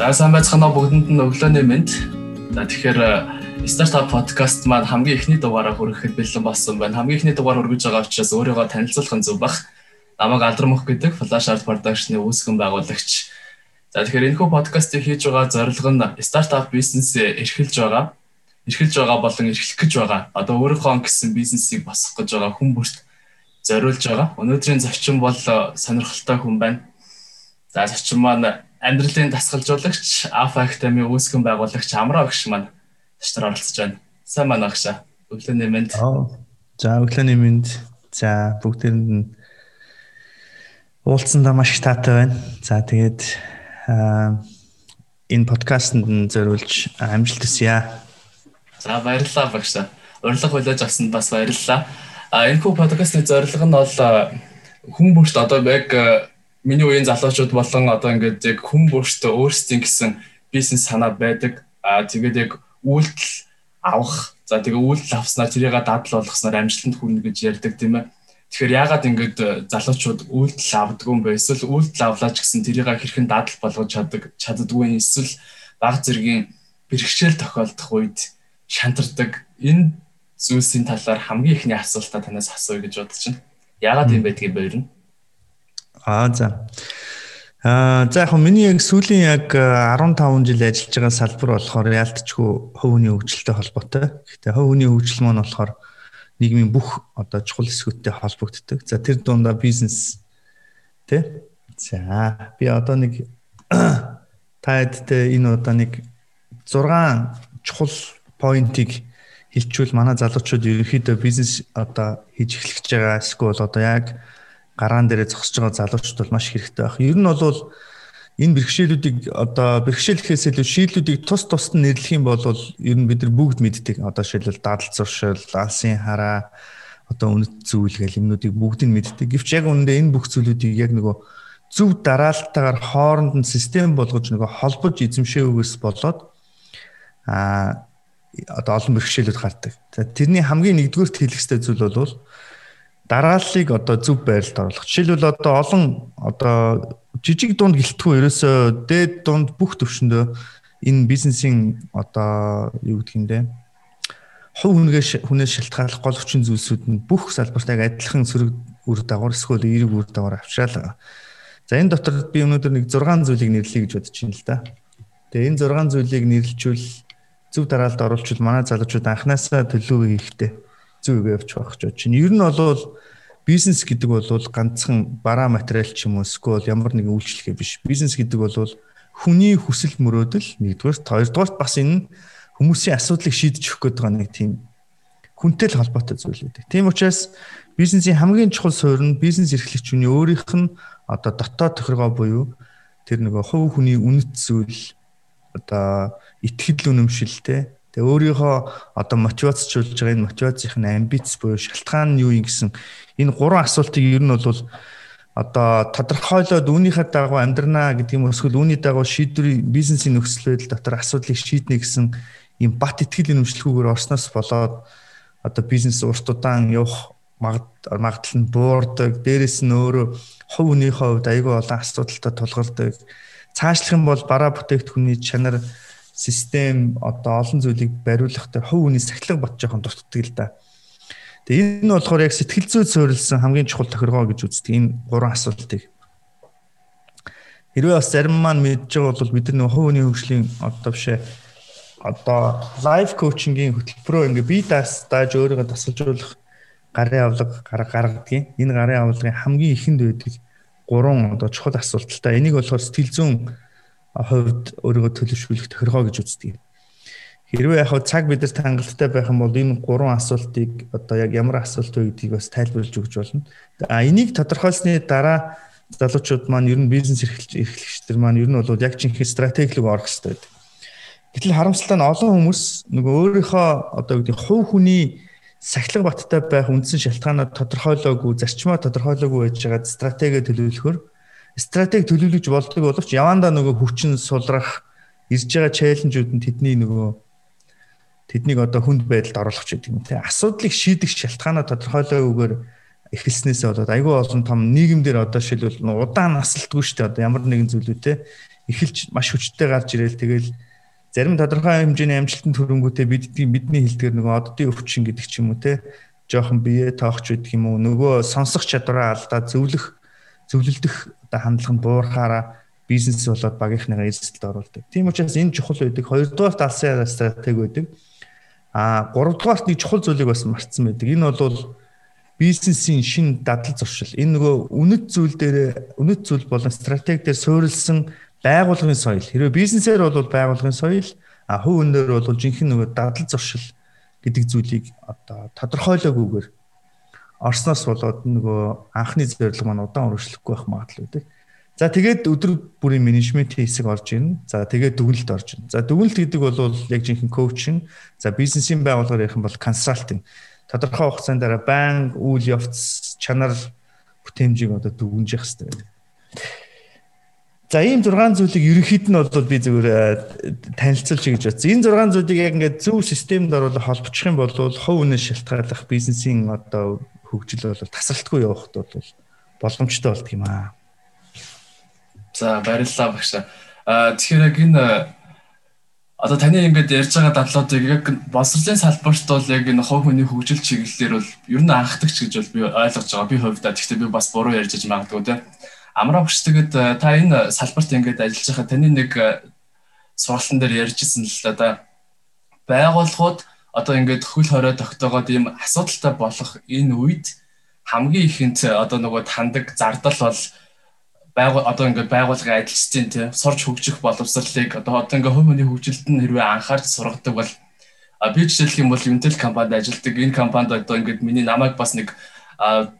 За сайн байцгаана бүгдэнд нь өглөөний мэнд. За тэгэхээр Startup podcast маань хамгийн эхний дугаараа хүрэхэд бэлэн болсон байна. Хамгийн эхний дугаар хүргэж байгаа учраас өөрийгөө танилцуулах нь зөв бах. Намайг Алдармөх гэдэг Flash Art Production-ы үүсгэн байгуулагч. За тэгэхээр энэхүү подкастыг хийж байгаа зорилго нь стартап бизнесээ эрхэлж байгаа. Эрхэлж байгаа болон эрхлэх гэж байгаа. Одоо өөрийнхөө гэсэн бизнесийг босгох гэж байгаа хүн бүрт зориулж байгаа. Өнөөдрийн зочин бол сонирхолтой хүн байна. За зочин маань амьдралын дасгалжуулагч Alpha Academy үүсгэн байгуулагч Амраа багш маань таштар оролцож байна. Сайн байна багш. Өглөөний мэнд. За өглөөний мэнд. За бүгдээрэнд нь уулзсандаа маш их таатай байна. За тэгээд энэ подкастэнд нь зориулж амжилт хүсье. За баярлалаа багш. Урилга хүлээж авсанд бас баярлалаа. А энэ хүү подкастны зорилго нь бол хүн бүрт одоо яг миний үеийн залуучууд болон одоо ингээд яг хүн бүртөө өөрсдийн гэсэн бизнес санаа байдаг. Аа тэгээд яг үйлдэл авах за тэгээ үйлдэл авснаар тэрийг дадал болгосноор амжилтанд хүрнэ гэж ярьдаг тийм ээ. Тэгэхээр яагаад ингээд залуучууд үйлдэл авдаггүй юм бэ? Эсвэл үйлдэл авлаач гэсэн тэрийг хэрхэн дадал болгож чаддаг чаддаггүй эсвэл баг зэргийн бэрхшээл тохиолдох үед шантардаг. Энэ зүйлсийн талаар хамгийн ихний асуултаа танаас асууя гэж бодож байна. Яагаад юм байдгийг баярна. Аа за. Аа за яг миний яг сүүлийн яг 15 жил ажиллаж байгаа салбар болохоор яалтчгүй хувийн хөгжилтэй холбоотой. Гэхдээ хувийн хөгжил маань болохоор нийгмийн бүх одоо чухал хэсгүүдтэй холбогддог. За тэр дундаа бизнес тэ. За би одоо нэг таадтай энэ удаа нэг 6 чухал поинтыг хилчүүл манай залуучууд ерөнхийдөө бизнес одоо хийж эхлэж байгаа эсвэл одоо яг гараан дээрээ зогсож байгаа залуучууд бол маш хэрэгтэй байх. Ер нь бол энэ бэрхшээлүүдийг одоо бэрхшээл гэхээс илүү шийдлүүдийг тус тусад нь нэрлэх юм бол ер нь бид нар бүгд мэддэг. Одоо шилбэл дадал зуршил, алсын хараа, одоо үнэт зүйл гэл юмнуудыг бүгдийг мэддэг. Гэвч яг үүндээ энэ бүх зүйлүүдийг яг нөгөө зөв дараалтаагаар хооронд нь систем болгож нөгөө холбож эзэмшээгөөс болоод а одоо олон бэрхшээлүүд гардаг. За тэрний хамгийн нэгдүгээр хэлэх ёстой зүйл бол дарааллыг одоо зөв байрлалд оруулах. Жишээлбэл одоо олон одоо жижиг дунд гэлтгүй ерөөсөө дээд дунд бүх төвшөндөө энэ бизнесийн одоо юу гэдг юм бэ? Хувь хүнээс хүнээс шалтгааллах гол хүчин зүйлсүүд нь бүх салбарт яг адилхан сөрөг үр дагавар эсвэл эерэг үр дагавар авчраал. За энэ дотор би өнөөдөр нэг 6 зүйлийг нэрлэе гэж бодож байна л да. Тэгээ энэ 6 зүйлийг нэрлэлжүүл зөв дараалд оруулчихвал манай залуучууд анханасаа төлөв хийхдээ зөв үг явж байх гэж бодож байна. Ер нь бол бизнес гэдэг бол ганцхан бараа материал ч юм уу эсвэл ямар нэгэн үйлчлэгээ биш. Бизнес гэдэг бол хүний хүсэл мөрөөдөл нэгдүгээр, хоёрдугаар бас энэ хүмүүсийн асуудлыг шийдэж өгөх байгаа нэг тийм хүнтэй л холбоотой зүйл үүдэг. Тийм учраас бизнесийн хамгийн чухал суурь нь бизнес эрхлэгчүний өөрийнх нь одоо дотоод тохиргоо буюу тэр нөгөө хувь хүний үнэт зүйл одоо итгэл үнэмшилтэй Тэгээ өөрийнхөө одоо мотивацжуулж байгаа энэ мотивацийн амбиц буюу шалтгаан нь юу юм гэсэн энэ гурван асуултыг ер нь бол одоо тодорхойлоод үүнийхээ дагуу амьдрнаа гэдэг юм эсвэл үүний дагуу шийдвэрийн бизнесийн нөхцөл байдал дотор асуудлыг шийднэ гэсэн юм бат итгэл нэмшлэгүүгээр орсноос болоод одоо бизнес урт удаан явах магадлал нь буурдаг. Дээрэс нь өөрөө хувь хүнийхээ хувьд аягүй олон асуудалтай тулгардаг. Цаашлах юм бол бараа бүтээгдэхүүний чанар систем одоо олон зүйлийг бариулах дээр хувь хүний сахилга бот жоохон дутдаг л да. Тэгээ энэ болохоор яг сэтгэл зүй суурилсан хамгийн чухал тохиргоо гэж үздэг энэ гурван асуултыг. Хэрвээ бас зарим маань мэдж байгаа бол бид нар хувь хүний хөгжлийн одоо бишээ одоо лайф коучингийн хөтөлбөрөө ингээ бие даас дааж өөрийгөө тасалжуулах гарын авлага гаргадгийн. Энэ гарын авлагын хамгийн ихэнд байдаг гурван одоо чухал асуудалтай. Энийг болохоор сэтгэл зүйн хувьд өөрийгөө төлөвшүүлэх тохиргоо гэж үздэг. Хэрвээ яг цаг бидэрт хангалттай байх юм бол энэ гурван асуултыг одоо яг ямар асуулт вэ гэдгийг бас тайлбарлаж өгч болно. А энийг тодорхойлсны дараа залуучууд маань ер нь бизнес эрхлэгчдэр маань ер нь бол яг жинхэнэ стратеги руу орох хэрэгтэй байдаг. Гэтэл харамсалтай нь олон хүмүүс нөгөө өөрийнхөө одоо гэдэг хувь хүний сахилга баттай байх үндсэн шалтгаанаа тодорхойлоогүй, зарчмаа тодорхойлоогүй байж байгаа стратеги төлөвлөхөөр стратеги төлөвлөж болдог боловч явандаа нөгөө хүчин сулрах ирж байгаа челленжүүд нь тэдний нөгөө тэднийг одоо хүнд байдалд оруулах ч гэдэг юм те. Асуудлыг шийдэх шалтгаанаа тодорхойлоогүйгээр эхэлснээсээ болоод айгүй олон том нийгэмдэр одоо шилбэл удаан насалтгүй шүү дээ одоо ямар нэгэн зүйлүүдтэй эхэлж маш хүчтэй гарч ирээл тэгэл зарим тодорхой хэмжээний амжилтанд хүрэнгүүтээ бид бидний хэлдгээр нөгөө оддын өвчин гэдэг ч юм уу те. Жоохон бие тоохч байдаг юм уу нөгөө сонсох чадвараа алдаа зөвлөх зөвлөлдөх одоо хандлага нь буурахаараа бизнес болоод багийнхныгаа эрсдэлд оруулдаг. Тийм учраас энэ чухал байдаг. Хоёрдугаар талсын стратеги байдаг. А гуравдугаарт нэг чухал зүйлийг бас мартсан байдаг. Энэ бол бизнесийн шин дадал зуршил. Энэ нөгөө үнэт зүйл дээр үнэт зүйл болон стратеги дээр суурилсан байгуулгын соёл. Хэрвээ бизнесээр бол байгуулгын соёл, а хувь өндөр бол жинхэнэ нөгөө дадал зуршил гэдэг зүйлийг одоо тодорхойлоогүйгээр Орсноос болоод нөгөө анхны зорилго маань удаан үргэлжлэхгүй байх магадлал үүдэг. За тэгээд өдөр бүрийн менежментийн хэсэг орж ирнэ. За тэгээд дүгнэлт орж ирнэ. За дүгнэлт гэдэг бол яг жинхэнэ коучинг, за бизнесийн байгууллагаар ярих юм бол консалтинг. Тодорхой хугацаанд дараа байн үйл явц, чанар бүтээмжийг одоо дүгнж явах хэрэгтэй байдаг. За ийм 6 зүйлийг ерөнхийд нь бол би зүгээр э, танилцуулж гэж бодсон. Энэ 6 зүйлийг яг ингээд зөв системд оруулах холбочих юм бол хувь үнээс шалтгааллах бизнесийн одоо хөгжил бол тасралтгүй явахд бол боломжтой болдго юм аа. За баярлалаа багш. Аа тэгэхээр яг энэ одоо таны ингээд ярьж байгаа дадлуудыг яг боловсролын салбарт бол яг энэ хувь хүний хөгжил чиглэлээр бол ер нь анхдагч гэж бол би ойлгож байгаа. Би хувьдаа гэхдээ би бас буруу ярьж магадгүй те Амраа багш тэгээд э, та энэ салбарт ингээд ажиллаж байхад таны нэг сургалтын дээр ярьжсэн л да байгууллагууд одоо ингээд хөл хорой тогтоогоод ийм асуудалтай болох энэ үед хамгийн ихэнд одоо нөгөө тандаг зардал бол байгуул одоо ингээд байгууллагын ажилчдын тий сурч хөгжих боловсролыг одоо одоо ингээд хувь хүний хөгжилд нь хэрвээ анхаарч сургадаг бол би жишээлх юм бол Intel компанид ажилладаг энэ компанид одоо ингээд миний намайг бас нэг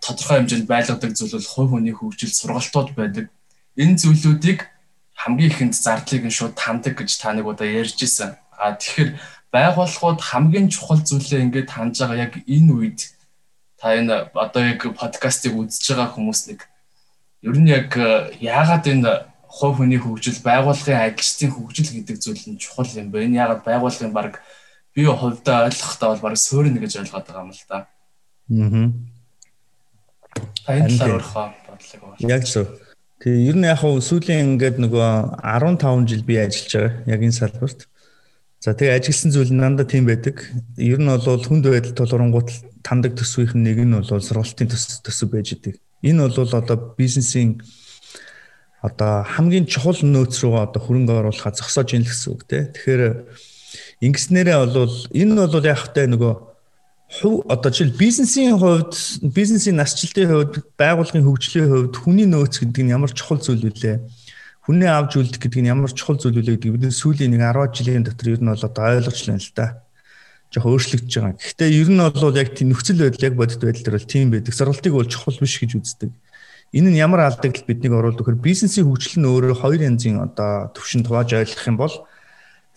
тодорхой хэмжээнд байлгадаг зүйл бол хувь хүний хөгжил сургалтууд байдаг. Энэ зүйлүүдийг хамгийн ихэнд зардлыг нь шууд тандаг гэж та нэг удаа ярьж исэн. А тэгэхээр байгууллагууд хамгийн чухал зүйлээ ингээд хандж байгаа яг энэ үед та энэ одоо яг подкастыг үзэж байгаа хүмүүс нэг ер нь яг яагаад энэ хувь хүний хөгжил байгууллагын ажилчдын хөгжил гэдэг зүйл нь чухал юм бэ? Энэ яагаад байгууллагын баг би хувьдаа ойлгохдоо бол баг суурна гэж ойлгоод байгаа юм л да. Аа. Таны талаар өөрийнхөө бодлого бол. Яг зөв. Тэгээ ер нь яг хуу сүүлийн ингээд нөгөө 15 жил би ажиллаж байгаа. Яг энэ салбарт. За тэгээ ажилласан зүйл нь дандаа тийм байдаг. Ер нь бол хүнд байдал толгорнгууд тандаг төсвийн нэг нь бол сургалтын төс төсөв байж идэг. Энэ бол одоо бизнесийн одоо хамгийн чухал нөөц рүү одоо хөрөнгө оруулахад зогсоож ийн л гэсэн үг тийм. Тэгэхээр ингэснээрээ бол энэ бол яг хөтэй нөгөө хувь одоо жишээл бизнесийн хувьд бизнесийн насжилтын хувьд байгууллагын хөгжлийн хувьд хүний нөөц гэдэг нь ямар чухал зүйл вүлээ хүнээ авч үлдэх гэдэг нь ямар чухал зүйл вүлээ гэдэг бид сүүлийн нэг 10 жилийн дотор ер нь бол одоо ойлгож байна л да жоох өөрчлөгдөж байгаа. Гэхдээ ер нь бол яг тийм нөхцөл байдал яг бодит байдал дээр бол тийм байдаг. Сургалтыг бол чухал биш гэж үздэг. Энэ нь ямар алдагдлал биднийг оруулдаг гэхээр бизнесийн хөгжил нь өөрөө хоёр янзын одоо төвшин тувааж ойлгох юм бол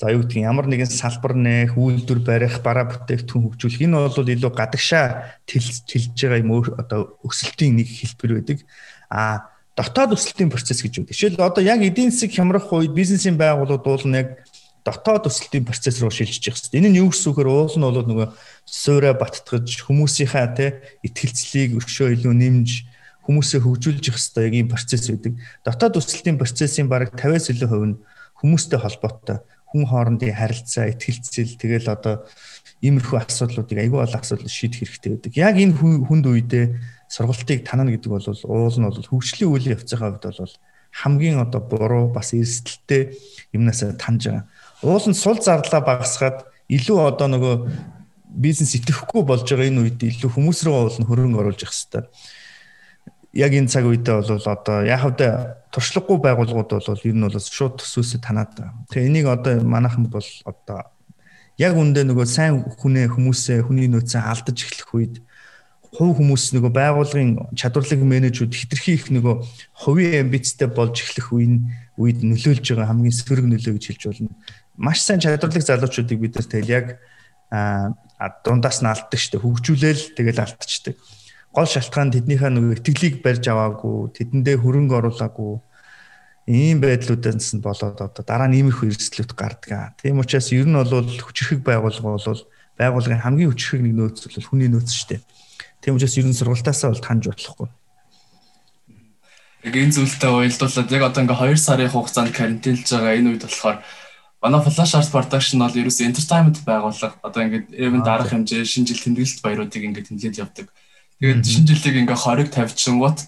За юу гэдгийг ямар нэгэн салбар нээх, үйлдвэр барих, бараа бүтээгдэхүүн хөгжүүлэх энэ бол илүү гадагшаа тэлж байгаа юм одоо өсөлтийн нэг хэлбэр байдаг. А дотоод өсөлтийн процесс гэж үү. Жишээл одоо яг эдийн засаг хямрах үед бизнесийн байгууллагууд уул нь яг дотоод өсөлтийн процесс руу шилжиж явах хэрэгтэй. Энэ нь юу гэсэн үгээр уул нь бол нөгөө суурэ баттгаж хүмүүсийнхаа те ихтгэлцлийг өшөө илүү нэмж хүмүүсээ хөгжүүлж явах хэрэгтэй яг ийм процесс үүдэг. Дотоод өсөлтийн процессын бараг 50-аас илүү хувь нь хүмүүстэй холбоотой хүн хоорондын харилцаа, ихтгэлцэл тэгэл одоо иймэрхүү асуудлуудыг айгүй бол асуудал шийдэх хэрэгтэй байдаг. Яг энэ хүнд үедээ сургалтыг танана гэдэг бол уул нь бол хөгжлийн үйл явцын хувьд бол хамгийн одоо буруу бас эрсдэлтэй юмнаас таньж байгаа. Уул нь сул зарлаа багасгаад илүү одоо нөгөө бизнес итгэхгүй болж байгаа энэ үед илүү хүмүүс рүү уул нь хөрөнгө оруулж явах хэрэгтэй яг энэ цаг үедээ бол одоо яг хавда туршлагагүй байгууллагууд бол ер нь бол шууд төсөөсө танаад байгаа. Тэгээ энийг одоо манайхан бол одоо яг үндэ нөгөө сайн хүнээ хүмүүсээ хүний нөөцөө алдаж эхлэх үед хувь хүмүүс нөгөө байгууллагын чадварлаг менежүүд хитрхи их нөгөө хувийн амбицтай болж эхлэх үеийн үед нөлөөлж байгаа хамгийн сөрөг нөлөө гэж хэлж болно. Маш сайн чадварлаг залуучуудыг бид нар тэгэл яг дундаас нь алддаг штэ хөгжүүлээл тэгэл алдчихдаг гол шалтгаан тэднийхээ нөгөө итгэлийг барьж аваагүй, тэдэндээ хөрөнгө оруулаагүй ийм байдлуудаас нь болоод одоо дараа нь иймэрхүү эрсдлүүд гардаг. Тийм учраас ер нь бол хүчрхэг байгууллага бол байгууллагын хамгийн хүчрхэг нэг нөөц бол хүний нөөц шүү дээ. Тийм учраас ер нь сургалтаасаа бол таньж болохгүй. яг энэ зүйлтэй уялдуулаад яг одоо ингээ 2 сарын хугацаанд карантинлж байгаа энэ үед болохоор манай Flash Arts Production бол ерөөс entertainment байгууллага одоо ингээд event дарах хэмжээ шинэ жил тэмдэглэлт баяруудыг ингээд тэмдэглэж явдаг. Тэгээд шинэ жилийг ингээ 20-г тавьчихсангууд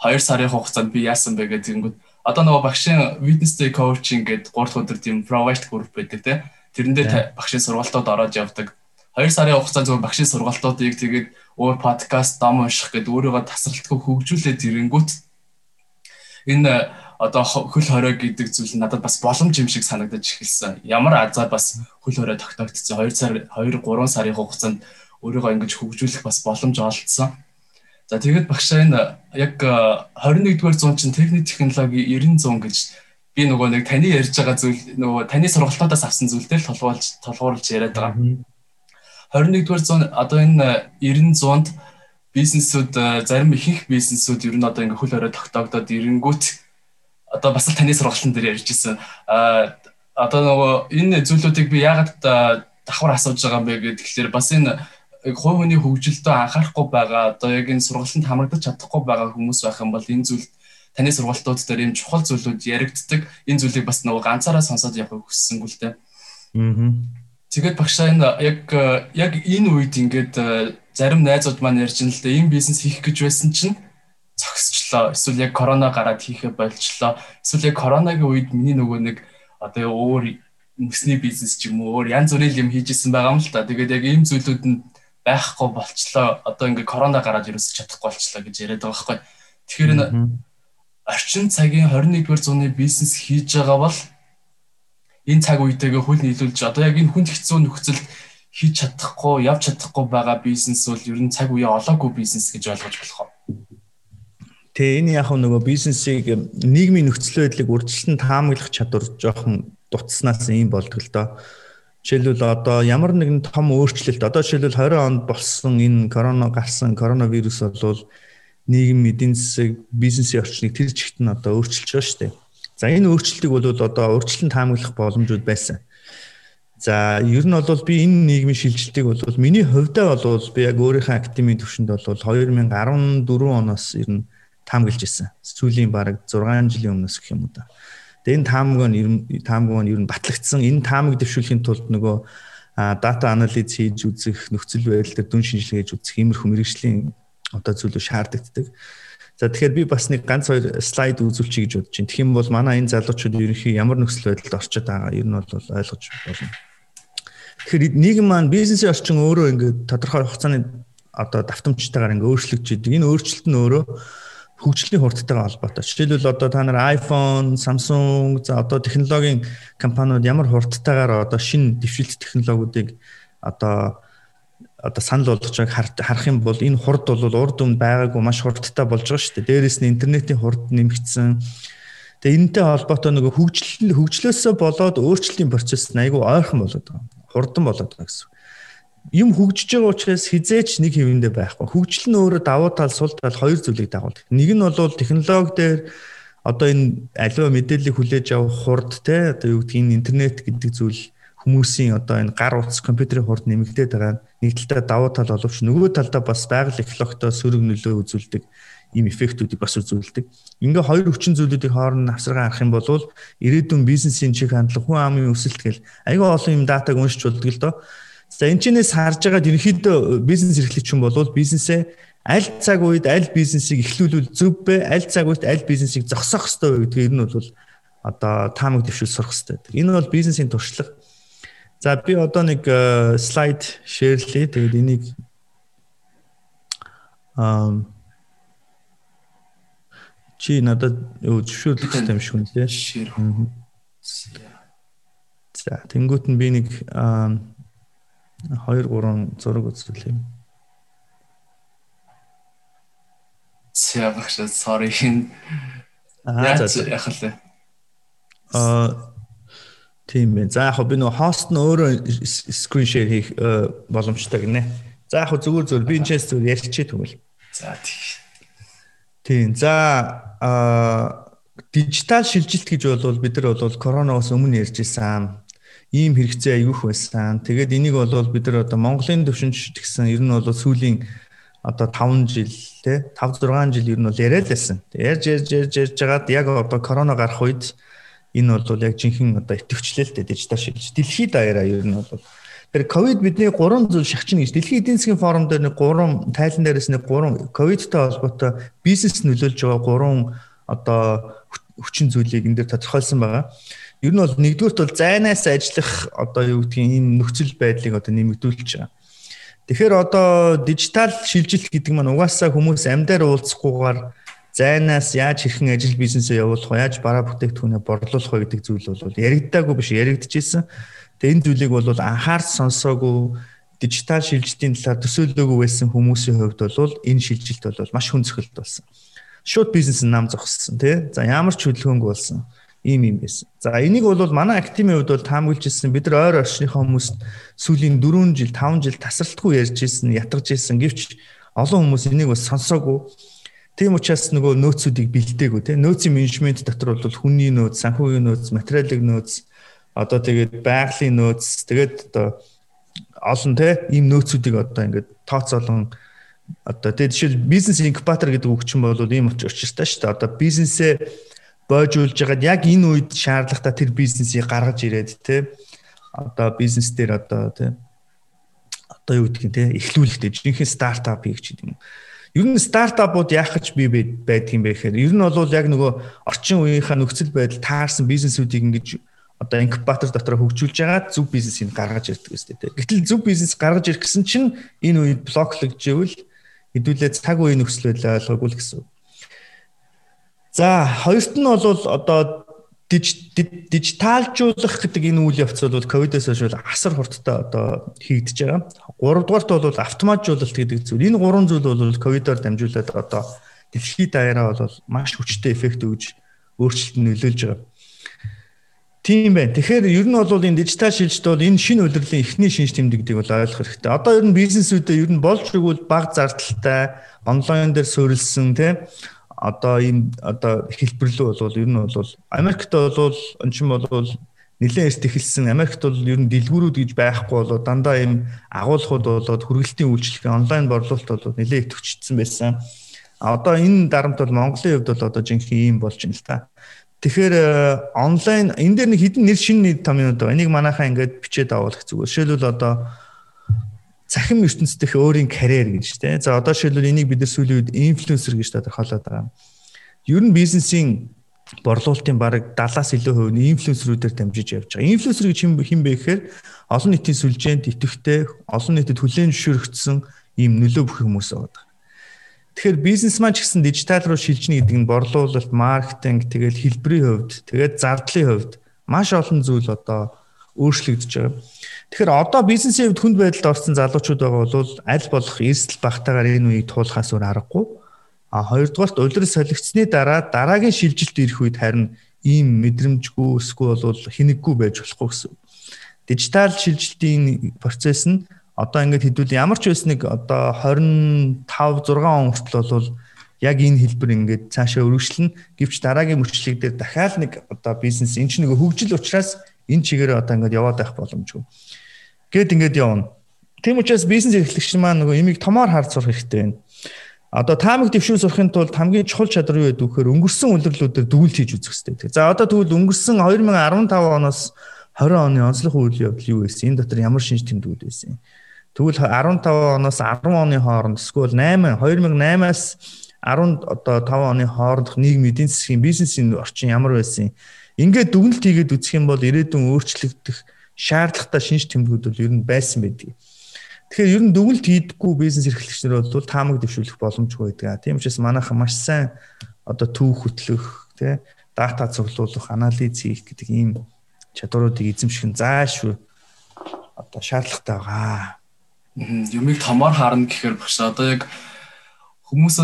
2 сарын хугацаанд би яасан бэ гэдэг ингэнгүүт одоо нөгөө багшийн witness day coaching гэдэг 3 дахь өдөр тийм provide group байдаг те. Тэрэндээ багшийн сургалтууд ороод явдаг. 2 сарын хугацаанд зөвхөн багшийн сургалтуудыг тэгээд өөр подкаст дам унших гэдэг өөрийгөө тасралтгүй хөгжүүлээд ирэнгүүт энэ одоо хөл хорой гэдэг зүйл надад бас боломж юм шиг санагдаж эхэлсэн. Ямар азар бас хөл хорой тогтоогдсон 2 сар 2 3 сарын хугацаанд өөрийгөө ингэж хөгжүүлэх бас боломж олдсон. За тэгээд багшаа энэ яг 21-р зуун чинь техник технологи 90 100 гэж би нөгөө нэг таны ярьж байгаа зүйл нөгөө таны сургалтуудаас авсан зүйлтэй л толгуурлж толгуурлж яриад байгаа. 21-р зуун одоо энэ 90 100-д бизнесүүд э, зарим ихэнх бизнесүүд ер нь одоо ингээ хөл хорой тогтоогдоод ирэнгүүт одоо бас л таны сургалтын дээр ярьж исэн. А одоо нөгөө энэ зүйлүүдийг би яагаад давхар асууж байгаа юм бэ гэхээр бас энэ хувь хүний хөгжилдөө анхаарахгүй байгаа одоо яг энэ сургалтанд хамрагдаж чадахгүй байгаа хүмүүс байх юм бол энэ зүйл таны сургалтууд дээр ийм чухал зүйлүүд яригддаг. Энэ зүйлийг бас нөгөө ганцаараа сонсоод явахыг хүссэнгүй л дээ. Аа. Тэгээд багшаа энэ яг яг энэ үед ингээд зарим найзууд маань ярьж ин л дээ ийм бизнес хийх гэж байсан чинь зогсчлоо. Эсвэл яг корона гараад хийхэ болчлоо. Эсвэл яг коронагийн үед миний нөгөө нэг одоо өөр мөсний бизнес ч юм уу өөр янз бүрийн юм хийж исэн байгаа юм л та. Тэгээд яг ийм зүйлүүд нь байхгүй болчлоо. Одоо ингээ корона гараад ерөөсөж чадахгүй болчлоо гэж яриад байгаа байхгүй. Тэгэхээр энэ орчин цагийн 21-р зууны бизнес хийж байгаа бол энэ цаг үетэйгээ хөл нийлүүлж одоо яг энэ хүнд хэцүү нөхцөлд хийж чадахгүй, явж чадахгүй байгаа бизнес бол ер нь цаг үе олоогүй бизнес гэж ойлгож болох уу? Тэгээ энэ яг нөгөө бизнесийг нийгмийн нөхцөл байдлыг урьдчилан таамаглах чадвар жоохон дутснаас ийм болдог л доо. Жишээлбэл одоо ямар нэгэн том өөрчлөлт одоо жишээлбэл 20 онд болсон энэ корона гарсан коронавирус бол нийгэм эдийн засаг бизнесийн орчныг тэр чигт нь одоо өөрчилж байгаа шүү дээ. За энэ өөрчлөлтийг бол одоо урьдчилан таамаглах боломжууд байсан. За ер нь бол би энэ нийгмийн шилжилтийг бол миний хувьдаа бол би яг өөрийнхөө академийн төвшөнд бол 2014 оноос ер нь таамаглаж ирсэн. Сүүлийн бараг 6 жилийн өмнөөс гэх юм уу да. Тэгээ энэ таамаг нь ер нь таамаг нь ер нь батлагдсан. Энэ таамаг дэвшүүлэхийн тулд нөгөө дата анализ хийж үзэх, нөхцөл байдал дээр дүн шинжилгээ хийж үзэх иймэрхүү мэрэгжлийн одоо зүйлүүд шаардлагдаг. За тэгэхээр би бас нэг ганц хоёр слайд үзүүлчихье гэж бодож байна. Юм бол манай энэ залуучууд ерөнхий ямар нөхцөл байдалд орчод байгаа ер нь бол ойлгож болно. Тэгэхээр нийгэм маань бизнесийн орчин өөрөө ингээд тодорхой хугацааны одоо давтамжтайгаар ингээд өөрчлөгдөж идэг. Энэ өөрчлөлт нь өөрөө хөгжлийн хурдтайгаа холбоотой. Жишээлбэл одоо та нар iPhone, Samsung за одоо технологийн компаниуд ямар хурдтайгаар одоо шинэ дэвшилт технологиудыг одоо одоо санал болгож байгааг харах юм бол энэ хурд бол урд өмнө байгаагүй маш хурдтай болж байгаа шүү дээ. Дээрээс нь интернетийн хурд нэмэгдсэн. Тэгээ энэтэй холбоотой нөгөө хөгжил хөгжлөөсөө болоод өөрчлөлтийн процесс нь айгүй ойрхон болоод байгаа. Хурдан болоод байгаа гэсэн. Юм хөгжиж байгаа учраас хизээч нэг хэвэндээ байхгүй. Хөгжил нь өөрөө давуу тал сул тал хоёр зүйлийг дагуулдаг. Нэг нь бол технологи дээр одоо энэ аливаа мэдээллийг хүлээж авах хурд те одоо юу гэдгийг интернет гэдэг зүйл хүмүүсийн одоо энэ гар утас компьютерийн хурд нэмэгдээд байгаа нэг талдаа давуу тал боловч нөгөө талдаа бас байгаль экологтой сөрөг нөлөө үзүүлдэг ийм эффектүүдийг бас үзүүлдэг. Ингээ хоёр хүчин зүйлүүдийг хооронд навсаргаа харах юм бол ирээдүйн бизнесийн чих хандлага хүн амын өсөлт гэл айгүй олон юм датаг уншиж болдог л доо. За энэ чинээс харж байгаа ерөнхийдөө бизнес эрхлэгч хүн бол бизнесээ аль цаг үед аль бизнесийг эхлүүлвэл зөв бэ? Аль цаг үед аль бизнесийг зогсоох вэ гэдгийг энэ бол одоо таамаг дэвшүүл сурах хэрэгтэй. Энэ бол бизнесийн туршлага За би одоо нэг слайд шеэрлэе. Тэгээд энийг аа чи надад юу зөвшөөрлөх хэрэгтэй юм шиг үнэ. Шеэр. За тэнгуут нь би нэг 2 3 зураг үзүүлээ багш sorry. Аа лээ. Аа Тийм байна. За яг би нөгөө хост нь өөрөө screen share хийх э, боломжтой гинэ. За яг зүгээр зүгээр би энэ чэс зүгээр ярьчих тэгвэл. За тийм. Тийм. За а дижитал шилжилт гэж бол бид нар бол коронавигоос өмнө ярьж исэн ийм хэрэгцээ аявих байсан. Тэгээд энийг бол бид нар одоо Монголын төвшинч гэсэн ер нь бол сүүлийн одоо 5 жил те 5 6 жил ер нь бол яриад байсан. Ярьж ярьж ярьж ярьж жагаад яг одоо корона гарах үед энэ бол яг жинхэнэ одоо дээ дижитал шилж. Дэлхийд даяараа ер нь бол тэр ковид бидний гурван зүйл шахчихна гэж дэлхийн эдийн засгийн форум дээр нэг гурван тайлан дээрээс нэг гурван ковидтай холбоотой бизнес нөлөөлж байгаа гурван одоо хүчин зүйлийг энэ дээр тодорхойлсон байгаа. Ер нь бол нэгдүгürt бол зайнаас ажиллах одоо юу гэдгийг ийм нөхцөл байдлыг одоо нэмэгдүүлж байгаа. Тэгэхээр одоо дижитал шилжилт гэдэг маань угаасаа хүмүүс амьдаар уулзахгүйгээр зайнаас яаж хэрхэн ажил бизнесээ явуулах вэ? Яаж бараа бүтээгдэхүүнээ борлуулах вэ гэдэг зүйл бол яригдаагүй биш яригдчихсэн. Тэгээ энэ зүйлийг бол анхаарч сонсоогүй дижитал шилжилтийн талаар төсөөлөөгүй байсан хүмүүсийн хувьд бол энэ шилжилт бол маш хүн цохилт болсон. Шууд бизнес нам зогссон тий. За ямар ч хөдөлгөөнгүй болсон ийм юм байсан. За энийг бол манай активийн хувьд бол таамаглажсэн бид нар ойр орчныхоо хүмүүст сүүлийн 4 жил 5 жил тасралтгүй ярьж ирсэн, ятгаж ирсэн гэвч олон хүмүүс энийг бас сонсоогүй. Тийм учраас нөгөө нөөцүүдийг бэлдээгүй тийм нөөцийн менежмент дотор бол хүний нөөц, санхүүгийн нөөц, материалын нөөц, одоо тэгээд байгалийн нөөц, тэгээд одоо олон тийм ийм нөөцүүдийг одоо ингээд тооцоолон одоо тэгээд жишээл бизнес инкубатор гэдэг үг чинь бол ийм учиртай шүү дээ. Одоо бизнесээ боожуулж байгаад яг энэ үед шаардлагатай тэр бизнесийг гаргаж ирээд те одоо бизнес дээр одоо те одоо юу гэдгийг те эхлүүлэхтэй жинхэнэ стартап хийх ч юм. Ер нь стартапууд яах гэж би байдаг юм бэ гэхээр ер нь бол яг нөгөө орчин үеийнхаа нөхцөл байдал таарсан бизнесүүдийг ингэж одоо инкубатор дотор хөгжүүлж байгаа зөв бизнесийг гаргаж ирдэг гэсэн тийм. Гэтэл зөв бизнес гаргаж ирэх гэсэн чинь энэ үед блоклогживэл хэдүүлээ цаг үеийн нөхцөл байдал ойлгоогүй л гэсэн. За хоёрт нь бол одоо дижиталжуулах гэдэг энэ үйл явц бол ковидоос хойш асар хурдтай одоо хийгдэж байгаа. Гуравдугаарт бол автоматжуулалт гэдэг зүйл. Энэ гурван зүйл бол ковидоор дамжуулаад одоо дэлхийд даяараа бол маш хүчтэй эффект өгж өөрчлөлт нөлөөлж байгаа. Тийм байна. Тэгэхээр ер нь бол энэ дижитал шилжилт бол энэ шинэ удирдлын эхний шинж тэмдэгдийг бол ойлгох хэрэгтэй. Одоо ер нь бизнесүүдэд ер нь болж игэл баг зардалтай онлайн дээр суурилсан тийм одоо ийм одоо хэлбэрлүү бол ер нь бол Америкт бол эн чинь бол нэлээд эрт эхэлсэн Америкт бол ер нь дэлгүүрүүд гэж байхгүй болоо дандаа ийм агуулгууд болоод хүргэлтийн үйлчлэг онлайн борлуулалт бол нэлээд идэвхжсэн байсан. А одоо энэ дарамт бол Монголын хувьд бол одоо жинхэнэ ийм болж байна л та. Тэгэхээр онлайн энэ дээр нэг хідэн нэр шинэ том юм даа. Энийг манайхаа ингээд бичээд авах зүгээр. Жишээлбэл одоо цахим ертөнцийн дэх өөрийн карьер гэж тийм. За одоо шилбэл энийг бид нар сүүлийн үед инфлюенсер гэж тодорхойлоод байгаа. Ер нь бизнесийн борлуулалтын бараг 70-аас илүү хувь нь инфлюенсерүүдээр дамжиж явж байгаа. Инфлюенсер гэж хэм бэ гэхээр олон нийтийн сүлжээнд идэвхтэй, олон нийтэд хүлээн зөвшөөрөгдсөн ийм нөлөө бүх хүмүүс байгаа. Тэгэхээр бизнес маань ч гэсэн дижитал руу шилжинэ гэдэг нь борлуулалт, маркетинг, тэгэл хэлбэрийн хувьд, тэгээд зардлын хувьд маш олон зүйл одоо өөрчлөгдөж байгаа. Тэгэхээр одоо бизнесийн хувьд хүнд байдалд орсон залуучууд байгаа бол аль болох эрсдэл багтаагаар энэ үеийг туулахаас өөр аргагүй. А хоёрдугаарт улирал солигдсны дараа дараагийн шилжилт ирэх үед харин ийм мэдрэмжгүй эсвэл бол хинэггүй байж болохгүй гэсэн. Дижитал шилжилтийн процесс нь одоо ингээд хэдүүл ямар ч байсан нэг одоо 25 6 он хүртэл бол яг энэ хэлбэр ингээд цаашаа өргөжлөн гэвч дараагийн мөрчлөг дээр дахиад нэг одоо бизнес энэ ч нэг хөгжил учраас энэ чигээр одоо ингээд яваад байх боломжгүй. Гэт ингээд явна. Тийм учраас бизнес эрхлэгч маань нөгөө имийг томоор харж сурах хэрэгтэй байна. Одоо таамаг дэвшүүн сурахын тулд хамгийн чухал чадвар юу гэдэг вэхээр өнгөрсөн улирлуудаар дүгнэлт хийж үзэх хэрэгтэй. За одоо тэгвэл өнгөрсөн 2015 оноос 20 оны онцлог үйл явдал юу байсан? Энэ дотор ямар шинж тэмдгүүд байсан? Тэгвэл 15 оноос 10 оны хооронд эсвэл 8 2008-аас 10 одоо 5 оны хоорондох нийгмийн эдийн засгийн бизнесийн орчин ямар байсан? Ингээд дүгнэлт хийгээд үзэх юм бол ирээдүйн өөрчлөгдөх шаардлагатай шинж тэмдгүүд бол ер нь байсан байдаг. Тэгэхээр ер нь дүгнэлт хийдэггүй бизнес эрхлэгчнэр бол таамаг дэвшүүлэх боломжгүй байдаг. Тийм учраас манайхан маш сайн одоо түүх хөтлөх, тий дата цуглуулах, анализ хийх гэдэг ийм чадваруудыг эзэмших нь заашгүй одоо шаардлагатай байгаа. Юмыг томоор харна гэхээр багш одоо яг хүмүүс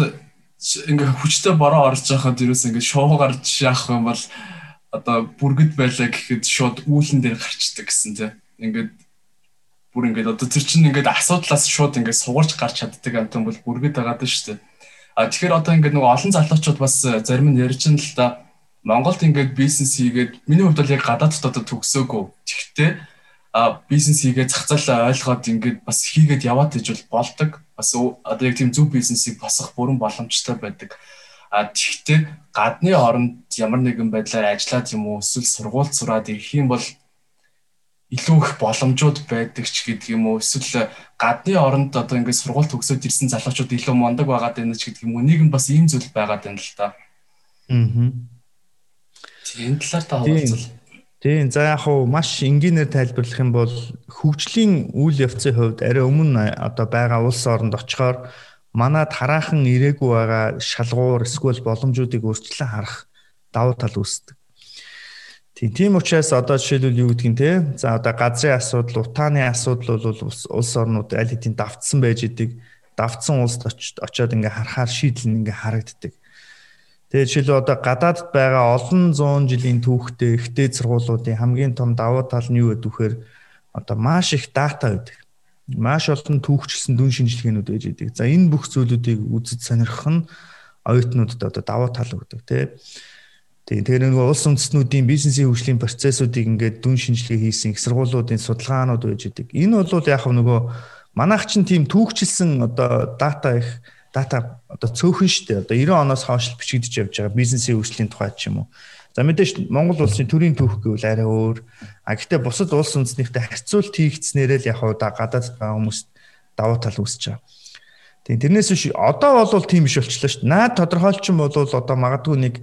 ингээ хүчтэй бороо орж байхад ерөөс ингээ шоу гарч яах юм бол одоо бүргэд байлаа гэхэд шууд үүлэн дээр гарчдаг гэсэн тий. Ингээд бүр ингээд одоо тэр чинь ингээд асуудлаас шууд ингээд сугарч гарч чаддаг амтан бол бүргэд байгаа даа шүү дээ. А тэгэхээр одоо ингээд нөгөө олон залуучууд бас зарим нь ярьж ин л да Монголд ингээд бизнес хийгээд миний хувьд бол яг гадаадд одоо төгсөөгүй. Тэгэхдээ а бизнес хийгээд зах зээл ойлгоод ингээд бас хийгээд яваад иж бол болдог. Бас одоо яг тийм зөв бизнесийг босгох бүрэн боломжтой байдаг. А тэгвэл гадны оронд ямар нэгэн байдлаар ажиллаад юм уу эсвэл сургууль сураад ирэх юм бол илүү их боломжууд байдаг ч гэдэг юм уу эсвэл гадны оронд одоо ингээд сургууль төгсөөд ирсэн залуучууд илүү мондог байгаад байна ч гэдэг юм уу нь бас ийм зүйл байгаад байна л та. Аа. Тийм талаар та хуваалцвал. Тийм за яг хуу маш энгийнээр тайлбарлах юм бол хөгжлийн үйл явцын хувьд арай өмнө одоо байгаа улс оронд очихоор манад хараахан ирээгүй байгаа шалгуур эсвэл боломжуудыг өөрчлөн харах давуу тал үүсдэг. Тийм тийм учраас одоо жишээлбэл юу гэдгийг те за одоо газрын асуудал, утааны асуудал бол улс орнууд аль хэдийн давтсан байж идэг. Давтсан улсд очиод ингээ харахаар шийдэл нь ингээ харагддаг. Тэгээд жишээлбэл одоо гадаадд байгаа олон зуун жилийн түүхтэй ихтэй сургуулиудын хамгийн том давуу тал нь юу гэдэг вэхээр одоо маш их дата байдаг. Маш олон түүхчлсэн дүн шинжилгээнүүд байж байдаг. За энэ бүх зүйлүүдийг үзэж сонирхох нь оюутнуудад одоо давуу тал өгдөг тий. Тэр нэг улс үндэстнүүдийн бизнесийн хөгжлийн процессуудыг ингээд дүн шинжилгээ хийсэн их сургуулиудын судалгаанууд байж байдаг. Энэ бол яг нөгөө манайх чинь тийм түүхчлсэн одоо дата их дата одоо цөөхөн штэ одоо 90 оноос хойш бичигдэж явж байгаа бизнесийн хөгжлийн тухай ч юм уу. За мэдээж Монгол улсын төрийн түүх гэвэл арай өөр. А гэхдээ бусад улс үндэстнийхтэй харьцуулт хийгдснээрээ л яг удаа гадаад байгаа хүмүүст давуу тал үүсэж байгаа. Тийм тэрнээс биш одоо бол тийм биш болчлаа шүү дээ. Наад тодорхойлчин бол одоо магадгүй нэг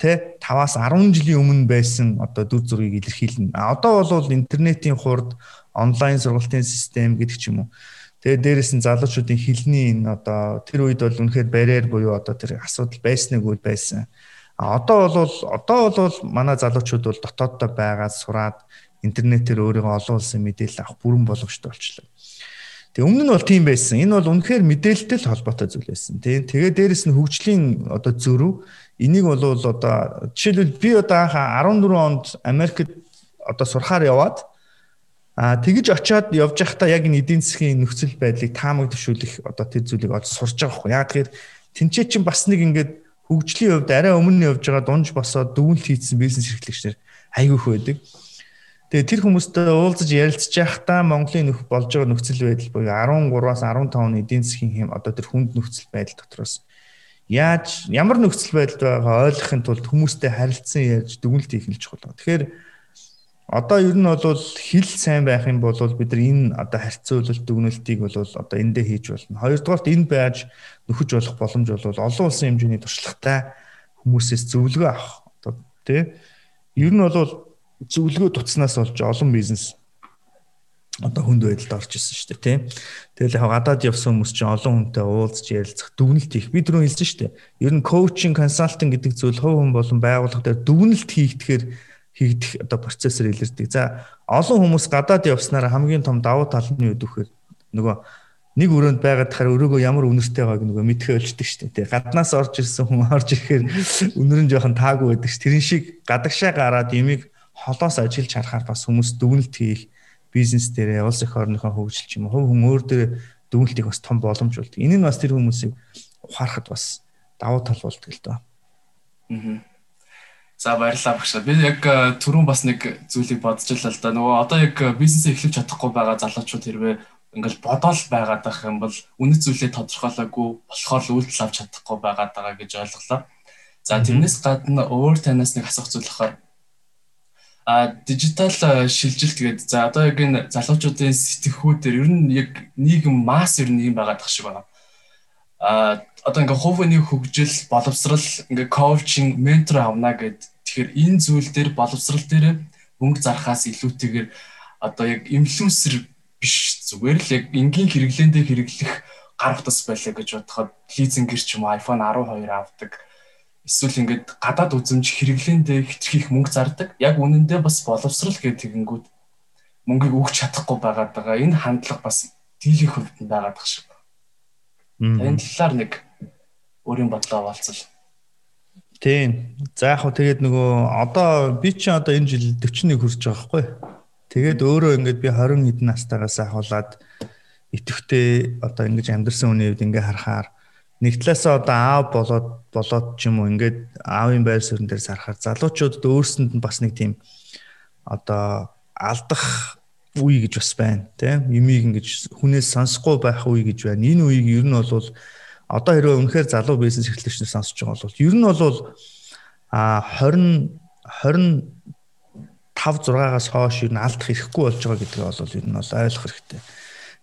тэ 5-аас 10 жилийн өмнө байсан одоо дүр зургийг илэрхийлнэ. А одоо бол интернетийн хурд онлайн сургалтын систем гэдэг ч юм уу Тэгээд дээрэс нь залуучуудын хилний энэ одоо тэр үед бол үнэхээр барьер буюу одоо тэр асуудал байсныг үл байсан. А одоо бол одоо бол манай залуучууд бол дотооддоо байгаад сураад интернетээр өөрийгөө олон улсын мэдээлэл авах бүрэн боломжтой болчихлоо. Тэгээ өмнө нь бол тийм байсан. Энэ бол үнэхээр мэдээлэлтэй холбоотой зүйл байсан. Тийм. Тэгээ дээрэс нь хөгжлийн одоо зөрүү энийг бол одоо жишээлбэл би одоо анх 14 онд Америкт одоо сурахаар яваад А тэгж очиод явж байхдаа яг энэ эдийн засгийн нөхцөл байдлыг таамаг төшүүлэх одоо тэр зүйлийг одоо сурж байгаа хгүй. Яг тэгэхээр тэнцээ чинь бас нэг ингээд хөгжлийн хувьд арай өмнө явж байгаа дунж босоод дүгнэлт хийсэн бизнес эрхлэгчнэр айгүйх байдаг. Тэгээ тэр хүмүүстэй уулзаж ярилцж байхдаа Монголын нөх болж байгаа нөхцөл байдал буюу 13-аас 15 оны эдийн засгийн хэм одоо тэр хүнд нөхцөл байдал дотроос яаж ямар нөхцөл байдал байгаа ойлгохын тулд хүмүүстэй харилцсан ярьж дүгнэлт хийх нь чухал. Тэгэхээр Одоо ер нь бол хил сайн байх юм бол бид нар энэ одоо харьцуулалт дүгнэлтийг бол одоо эндээ хийж болно. Хоёрдугаарт энэ байж нөхөж болох боломж бол олон улсын хэмжээний туршлагатай хүмүүсээс зөвлөгөө авах. Одоо тий. Ер нь бол зөвлөгөө туцснаас болж олон бизнес одоо хүнд байдалд орж ирсэн шүү дээ тий. Тэгэл яг гадаад явсан хүмүүс чинь олон хүнтэй уулзч ярилцах дүгнэлт хийх. Би түрүү хэлсэн шүү дээ. Ер нь коучинг, консалтинг гэдэг зүйл хувь хүн болон байгууллага дээр дүгнэлт хийгдэхээр хийгдэх одоо процессор илэрдэг. За олон хүмүүс гадаад явснараа хамгийн том давуу тал нь юу гэхээр нөгөө нэг өрөөнд байгаад тахаар өрөөгөө ямар үнэртэй байгааг нөгөө мэдхээ болчдөг шүү дээ. Гаднаас орж ирсэн хүн орж ирэхээр үнэр нь жоохон таагүй байдаг ш. Тэрэн шиг гадагшаа гараад ямиг холоос ажиллаж харахаар бас хүмүүс дүгнэлт хийх бизнес дээрээ улс их орныхоо хөгжил ч юм уу хүн өөр дээр дүгнэлтийг бас том боломж болдог. Энэ нь бас тэр хүмүүсийг ухаарахад бас давуу тал болдог л доо. Аа За баярлалаа багш. Би яг э, түрүүн бас нэг зүйлийг бодож илаа л да. Нөгөө одоо яг э, бизнесээ эхлэж чадахгүй байгаа залуучууд хэрвээ ингээл бодоол байгаад байх юм бол үнэт зүйлээ тодорхойлоогүй болохоор л үйлдэл авч чадахгүй байгаад байгаа гэж ойлголоо. За тэрнээс гадна өөр танаас нэг асуух зүйл ахаар а дижитал э, шилжилт гэдэг. За одоо яг энэ залуучуудын сэтгхүүдээр ер нь яг нийгэм масс ер нь юм байгаад тах шиг байна. А одоо ингээ хувийн хөгжил, боловсрал, ингээ коучинг, ментор авна гэд. Тэгэхээр энэ зүйл дээр боловсрал дээр мөнгө зархаас илүүтэйгээр одоо яг инфлюенсер биш зүгээр л яг энгийн хэрэглээндээ хэрэглэх гар утас байлаа гэж бодоход лизингэр ч юм iPhone 12 авдаг. Эсвэл ингээд гадаад үзэмж хэрэглээндээ хэтэрхийх мөнгө зардаг. Яг үнэндээ бас боловсрал гэдэг тэгэнгүүт мөнгийг өгч чадахгүй байгаад байгаа. Энэ хандлага бас дийлэх нь байгаад байгаа шиг. Энэ талаар нэг өөрийн бодлоо хаваалцал. Тийм. За яг хөө тэгээд нөгөө одоо би чи одоо энэ жил 41 хүрч байгаа хгүй. Тэгээд өөрөө ингээд би 20 хэдэн настайгаас ахуулаад итэвхтэй одоо ингэж амьдрсан хүний үед ингээ харахаар нэг талаасаа одоо аав болоод болоод ч юм уу ингээд аавын байр суурин дээр сарахаар залуучуудад өөрсөнд нь бас нэг тийм одоо алдах үе гэж бас байна тийм юмыг ингэж хүнээс сонсохгүй байх үе гэж байна. Энэ үеийг ер нь бол одоо хэрвээ үнэхээр залуу бизнес эрхлэгчнэр сонсож байгаа бол ер нь бол а 20 20 5 6-аас хойш ер нь алдах хэрэггүй болж байгаа гэдгийг бол ер нь бол ойлгох хэрэгтэй.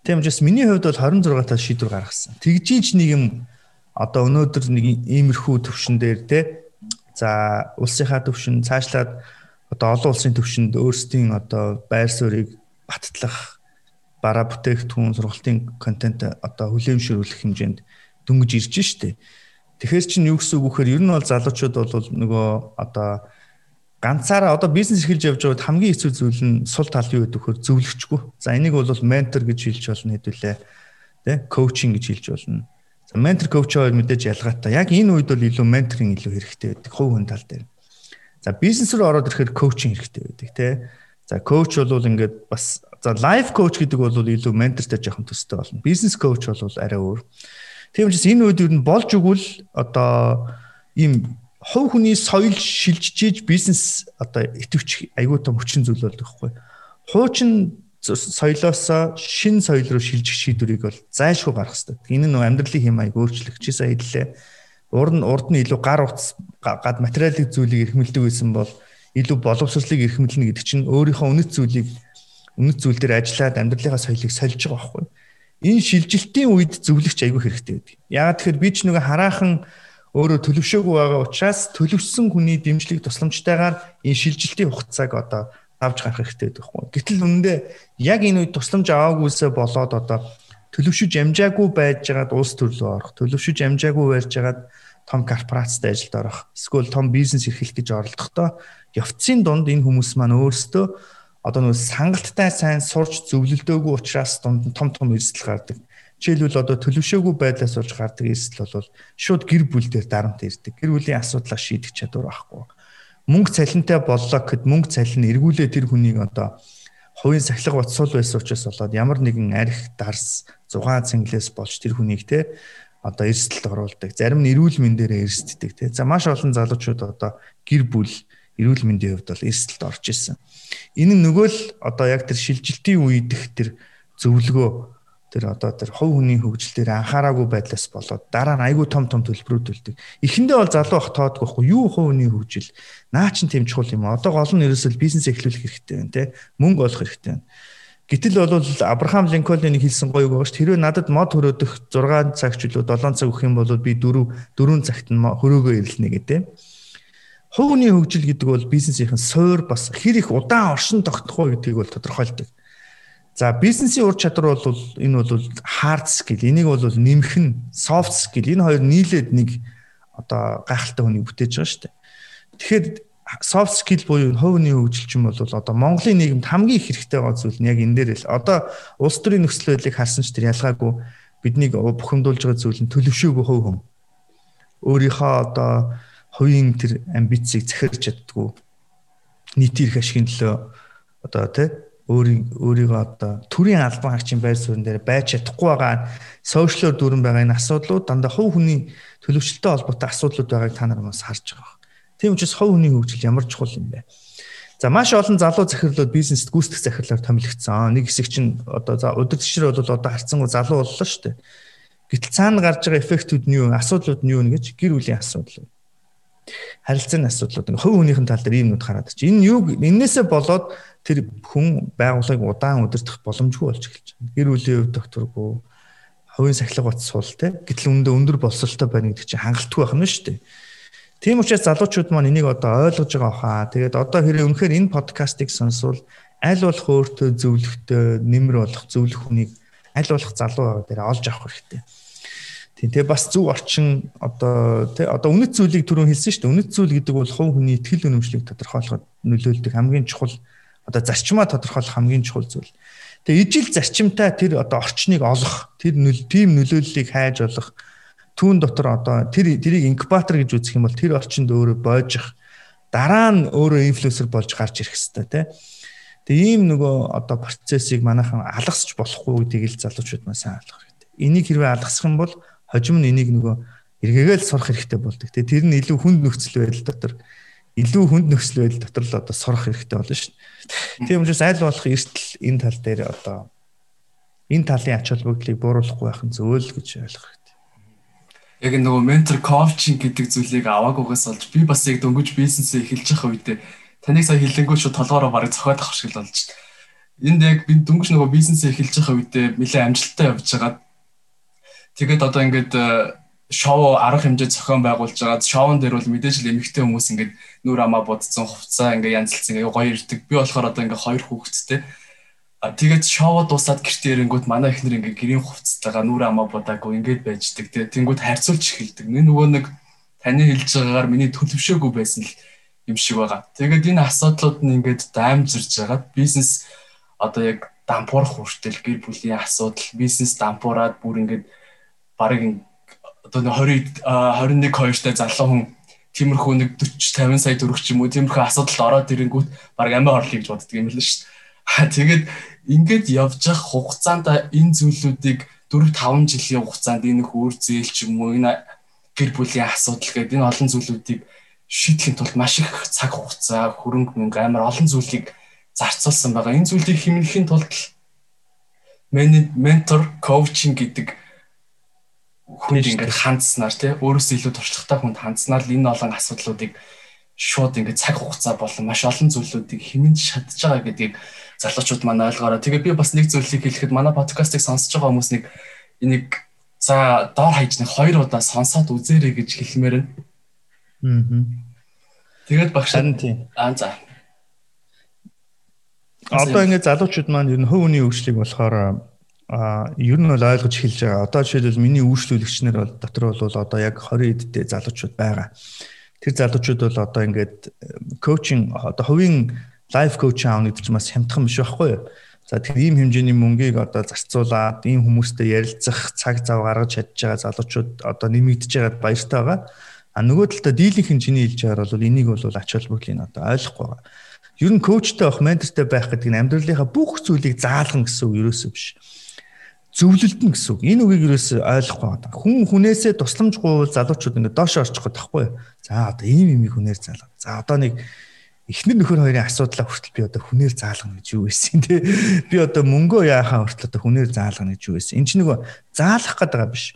Тийм учраас миний хувьд бол 26 тас шийдвэр гаргасан. Тэгжиж нэг юм одоо өнөөдөр нэг иймэрхүү төвшин дээр те за улсынхаа төвшин цаашлаад одоо олон улсын төвшөнд өөрсдийн одоо байр суурийг баттлах бараа бүтээгдэхүүн сургалтын контент одоо хүлээмжшүүлэх хэмжээнд дөнгөж ирж штэ. Тэгэхээр чинь юу гэсэн үг вэхээр ер нь бол залуучууд бол нөгөө одоо ганцаараа одоо бизнес эхэлж явж байгаад хамгийн хэцүү зүйл нь сул тал юу гэдэг вэхээр зөвлөгчгүй. За энийг бол ментор гэж хэлж болно хэдүүлээ. Тэ коучинг гэж хэлж болно. За ментор коуч хоёр мэдээж ялгаатай. Яг энэ үед бол илүү менторинг илүү хэрэгтэй байдаг. Хувь хүн тал дээр. За бизнес руу ороод ирэхээр коучинг хэрэгтэй байдаг тэ. За коуч бол ингээд бас за лайф коуч гэдэг бол илүү ментортой жоохон төстэй болно. Бизнес коуч бол арай өөр. Тийм учраас энэ үед ер нь болж өгвөл одоо ийм хувь хүний соёл шилжиж бизнес одоо идэвч айгүй том хүчин зүйл болдог байхгүй. Хуучин соёлоос шин соёл руу шилжих шийдвэрийг бол зайлшгүй гаргах хэрэгтэй. Энэ нь амьдралын хэм маяг сая хэллээ. Урд нь урд нь илүү гар утас гад материалын зүйлийг эрхмэлдэг байсан бол илүү боловсролыг эрхмэлнэ гэдэг чинь өөрийнхөө үнэт зүйлийг үнэт зүйл дээр ажиллаад амьдралынхаа соёлыг сольж байгаа байхгүй. Энэ шилжилтийн үед зөвлөгч айгүй хэрэгтэй байдаг. Яагаад тэгэхээр би ч нэг хараахан өөрөө төлөвшөөгүй байгаа учраас төлөвшсөн хүний дэмжлэг тусламжтайгаар энэ шилжилтийн хугацааг одоо авч гарах хэрэгтэй байхгүй. Гэтэл үүндээ яг энэ үед тусламж аваагүйсээ болоод одоо төлөвшөж амжаагүй байж байгаад улс төрлөө орох, төлөвшөж амжаагүй байж байгаад том корпорацид ажилд орох, эсвэл том бизнес эрхлэх гэж оролдохдоо явцын дунд энэ хүмүүс маань өөрсдөө одоо нэг сангалттай сайн сурч зөвлөлдөөгүй учраас дунд нь том том эрсдэл гардаг. Жишээлбэл одоо төлөвшөөгүй байдлаас болж гардаг эрсдэл бол шууд гэр бүл дээр дарамт ирдэг. Гэр бүлийн асуудлаа шийдэх чадвар байхгүй. Мөнгө цалинтай боллоо гэхэд мөнгө цалин эргүүлээ тэр хүнийг одоо хувийн сахилга боцсол байсан учраас болоод ямар нэгэн арх дарс зугаан цэнглээс болж тэр хүнийг те одоо эрсдэлд оруулдаг. Зарим нь эрүүл мэндээрээ эрсддэг те. За маш олон залуучууд одоо гэр бүл эрүүл мэндийн хувьд бол эрсдэлд орж исэн. Энэ нөгөө л одоо яг тэр шилжилтийн үед их тэр зөвлөгөө тэр одоо тэр хувь хүний хөгжил дээр анхаараагүй байдлаас болоод дараа нь айгүй том том төлбөрүүд төлдөг. Эхэндээ бол залуу бах тоодгүй байхгүй юу хувь хүний хөгжил. Наа чин тэм чухал юм. Одоо гол нь ерөөсөл бизнес эхлүүлэх хэрэгтэй байна те. Мөнгө олох хэрэгтэй байна. Гэтэл бол Абрахам Линкольн нэг хэлсэн гоё байгаа шүү. Хэрвээ надад мод хөрөөдөх 6 цаг ч үлээ 7 цаг өгөх юм бол би 4 4 цагт нь хөрөөгөө ирэлнэ гэдэг. Хувийн хөгжил гэдэг бол бизнесийн суур бас хэр их удаан оршин тогтох вэ гэдгийг бол тодорхойлдог. За бизнесийн ур чадвар бол энэ бол hard skill. Энийг бол нэмэх нь soft skill. Энэ хоёр нийлээд нэг одоо гайхалтай хүнийг бүтээж байгаа шүү дээ. Тэгэхээр soft skill буюу хувийн хөгжилчин бол одоо Монголын нийгэмд хамгийн их хэрэгтэй байгаа зүйл нь яг энэ дээр л. Одоо улс төрийн нөхцөл байдлыг харсан ч тэр ялгаагүй биднийг бухимдуулж байгаа зүйл нь төлөвшөөгүй хувь хүн. Өөрийнхөө одоо хувийн тэр амбицийг захирч чаддгүй нийтийн эрх ашигын төлөө одоо тий өөрийн өөрийгөө одоо төрийн албан хаагчийн байр суурин дээр байж чадахгүй байгаа сошиалор дүүрэн байгаа энэ асуудлууд дандаа хувь хүний төлөвчлөлтөй холбоотой асуудлууд байгааг та нар бас харж байгаа. Тийм учраас хувь хүний хөгжил ямар чухал юм бэ? За маш олон залуу захирлууд бизнест гүйцэтгэх захирлаар томилогдсон. Нэг хэсэг чинь одоо за удирдчир бол одоо харцсангу залуу боллоо шүү дээ. Гэтэл цаана гарч байгаа эффектүүд нь юу, асуудлууд нь юу гэж гэр бүлийн асуудал харилцааны асуудлууд ингээ хувь хүнийхэн тал дээр ийм нүд хараад чи энэ юу энээсээ болоод тэр хүн байгууллагыг удаан удирдах боломжгүй болж эхэлж байна. Гэр бүлийн хувь докторгүй хувийн сахилга бат суул те гэтэл өндө өндөр боловсролтой байна гэдэг чинь хангалтгүй байх нь шүү дээ. Тийм учраас залуучууд маань энийг одоо ойлгож байгаа хаа. Тэгээд одоо хэрэг үнэхээр энэ подкастыг сонсвол аль болох өөртөө зөвлөхтэй нэмэр болох зөвлөх хүнийг аль болох залуу байгаа дээр олж авах хэрэгтэй. Тийм тэгээ бас зөв орчин одоо тий одоо үнэт зүйлийг түрүүн хэлсэн шүү дээ. Үнэт зүйл гэдэг бол хувь хүний итгэл үнэмшлийг тодорхойлоход нөлөөлдөг хамгийн чухал одоо зарчмаа тодорхойлох хамгийн чухал зүйл. Тэгээ ижил зарчимтай тэр одоо орчныг олох, тэр тийм нөлөөллийг хайж олох түүн дотор одоо тэр тэрийг инкубатор гэж үзэх юм бол тэр орчинд өөрөө боожих дараа нь өөрөө инфлюенсер болж гарч ирэх хэвээр тий. Тэгээ ийм нөгөө одоо процессыг манайхан алгасч болохгүй гэдгийг л залуучууд маань сайн ойлгох хэрэгтэй. Энийг хэрвээ алгасах юм бол хожим нь энийг нөгөө эргээгээл сурах хэрэгтэй болдог. Тэгээ тэр нь илүү хүнд нөхцөл байдал дотор илүү хүнд нөхцөл байдал дотор л одоо сурах хэрэгтэй болно шүү дээ. Тийм учраас аль болох эртл энэ тал дээр одоо энэ талын ач холбогдлыг бууруулахгүй байх нь зөв л гэж ойлгох хэрэгтэй. Яг нөгөө ментор коучинг гэдэг зүйлийг аваагүйгаас олж би бас яг дөнгөж бизнесээ эхэлж байгаа үедээ таныг сая хэлэнгүү шууд толгоороо барыг цохоод авах шиг л болж байна. Энд яг би дөнгөж нөгөө бизнесээ эхэлж байгаа үедээ нэлээд амжилттай явж байгаа. Тэгээд одоо ингээд шоу арга хэмжээ зохион байгуулж байгаа. Шоун дээр бол мэдээж л эмэгтэй хүмүүс ингээд нүр амаа будцсан хувцаа ингээд янзлцсан ингээд гоё ирдэг. Би болохоор одоо ингээд хоёр хүүхэдтэй. А тэгээд шоу дуусаад гэртээ ирэнгүүт манай эхнэр ингээд гэрийн хувцастайгаа нүр амаа будаагүй ингээд байждаг. Тэгээд тэнгүүд харьцуулж эхэлдэг. Нэг нөгөө нэг таны хэлж байгаагаар миний төлөвшөөгүй байсан л юм шиг байгаа. Тэгээд энэ асуудлууд нь ингээд даймжирж байгаа. Бизнес одоо яг дампуурах хүртэл гэр бүлийн асуудал, бизнес дампуураад бүр ингээд барыг одоо 20 21 2-тай залуу хүн тиймэрхүү нэг 40 50 сая төгрөг ч юм уу тиймэрхүү асуудалд ороод ирэнгүүт баг амиа орлоо гэж боддөг юм л шүү дээ. Тэгээд ингээд явж явах хугацаанд энэ зүйлүүдийг 4 5 жилийн хугацаанд энэ хөөр зээл ч юм уу энэ гэр бүлийн асуудал гэдэг энэ олон зүйлүүдийг шийдэхин тулд маш их цаг хугацаа, хөрөнгө мөнгө амар олон зүйлийг зарцуулсан байгаа. Энэ зүйлийг хэмнэхийн тулд ментор, коучинг гэдэг хүнд ингээд хандснаар тий өөрөөсөө илүү туршлагатай хүнд хандснаар энэ олон асуудлуудыг шууд ингээд цаг хугацаа болон маш олон зүйлүүдийг хэмнэж шатж байгаа гэдгийг залуучууд маань ойлгоорой. Тэгээ би бас нэг зүйлийг хэлэхэд манай подкастыг сонсож байгаа хүмүүс нэг энийг за доор хаяж нэг хоёр удаа сонсоод үзээрэй гэж хэлмээр байна. Аа. Тэгээд багш аа за. Одоо ингээд залуучууд маань ер нь хувь хүний хөгжлийг болохоор а ер нь бол ойлгож эхэлж байгаа. Одоо жишээлбэл миний үйлчлүүлэгчнэр бол дотор бол одоо яг 20 эдтэй залуучууд байгаа. Тэр залуучууд бол одоо ингээд коучинг одоо хувийн лайф коуч аавна гэдэг чинь бас хямдхан биш байхгүй юу? За тэр ийм хэмжээний мөнгийг одоо зарцуулаад ийм хүмүүстэй ярилцах цаг зав гаргаж чадж байгаа залуучууд одоо нэмэгдэж байгаад баяртай байгаа. А нөгөө талдаа дийлэнх хэмжээний хэлж байгаа бол энийг бол ач холбогдлыг одоо ойлгохгүй байгаа. Ер нь коучтой байх, ментортой байх гэдэг нь амьдралынхаа бүх зүйлийг заалгана гэсэн үг ерөөсөө биш зөвлөлдөн гэсэн үг. Энэ үгийг юус ойлгохгүй байна. Хүн хүнээсээ тусламж гуйвал залуучууд ингээд доош орчих гээд тахгүй. За одоо ийм юм хүнээр заалга. За одоо нэг эхнэр нөхөр хоёрын асуудлаа хүртэл би одоо хүнээр заалгана гэж юу байсан те. Би одоо мөнгөө яахаа хүртэл одоо хүнээр заалгана гэж юу байсан. Энд чинь нөгөө заалах гэдэг байгаа биш.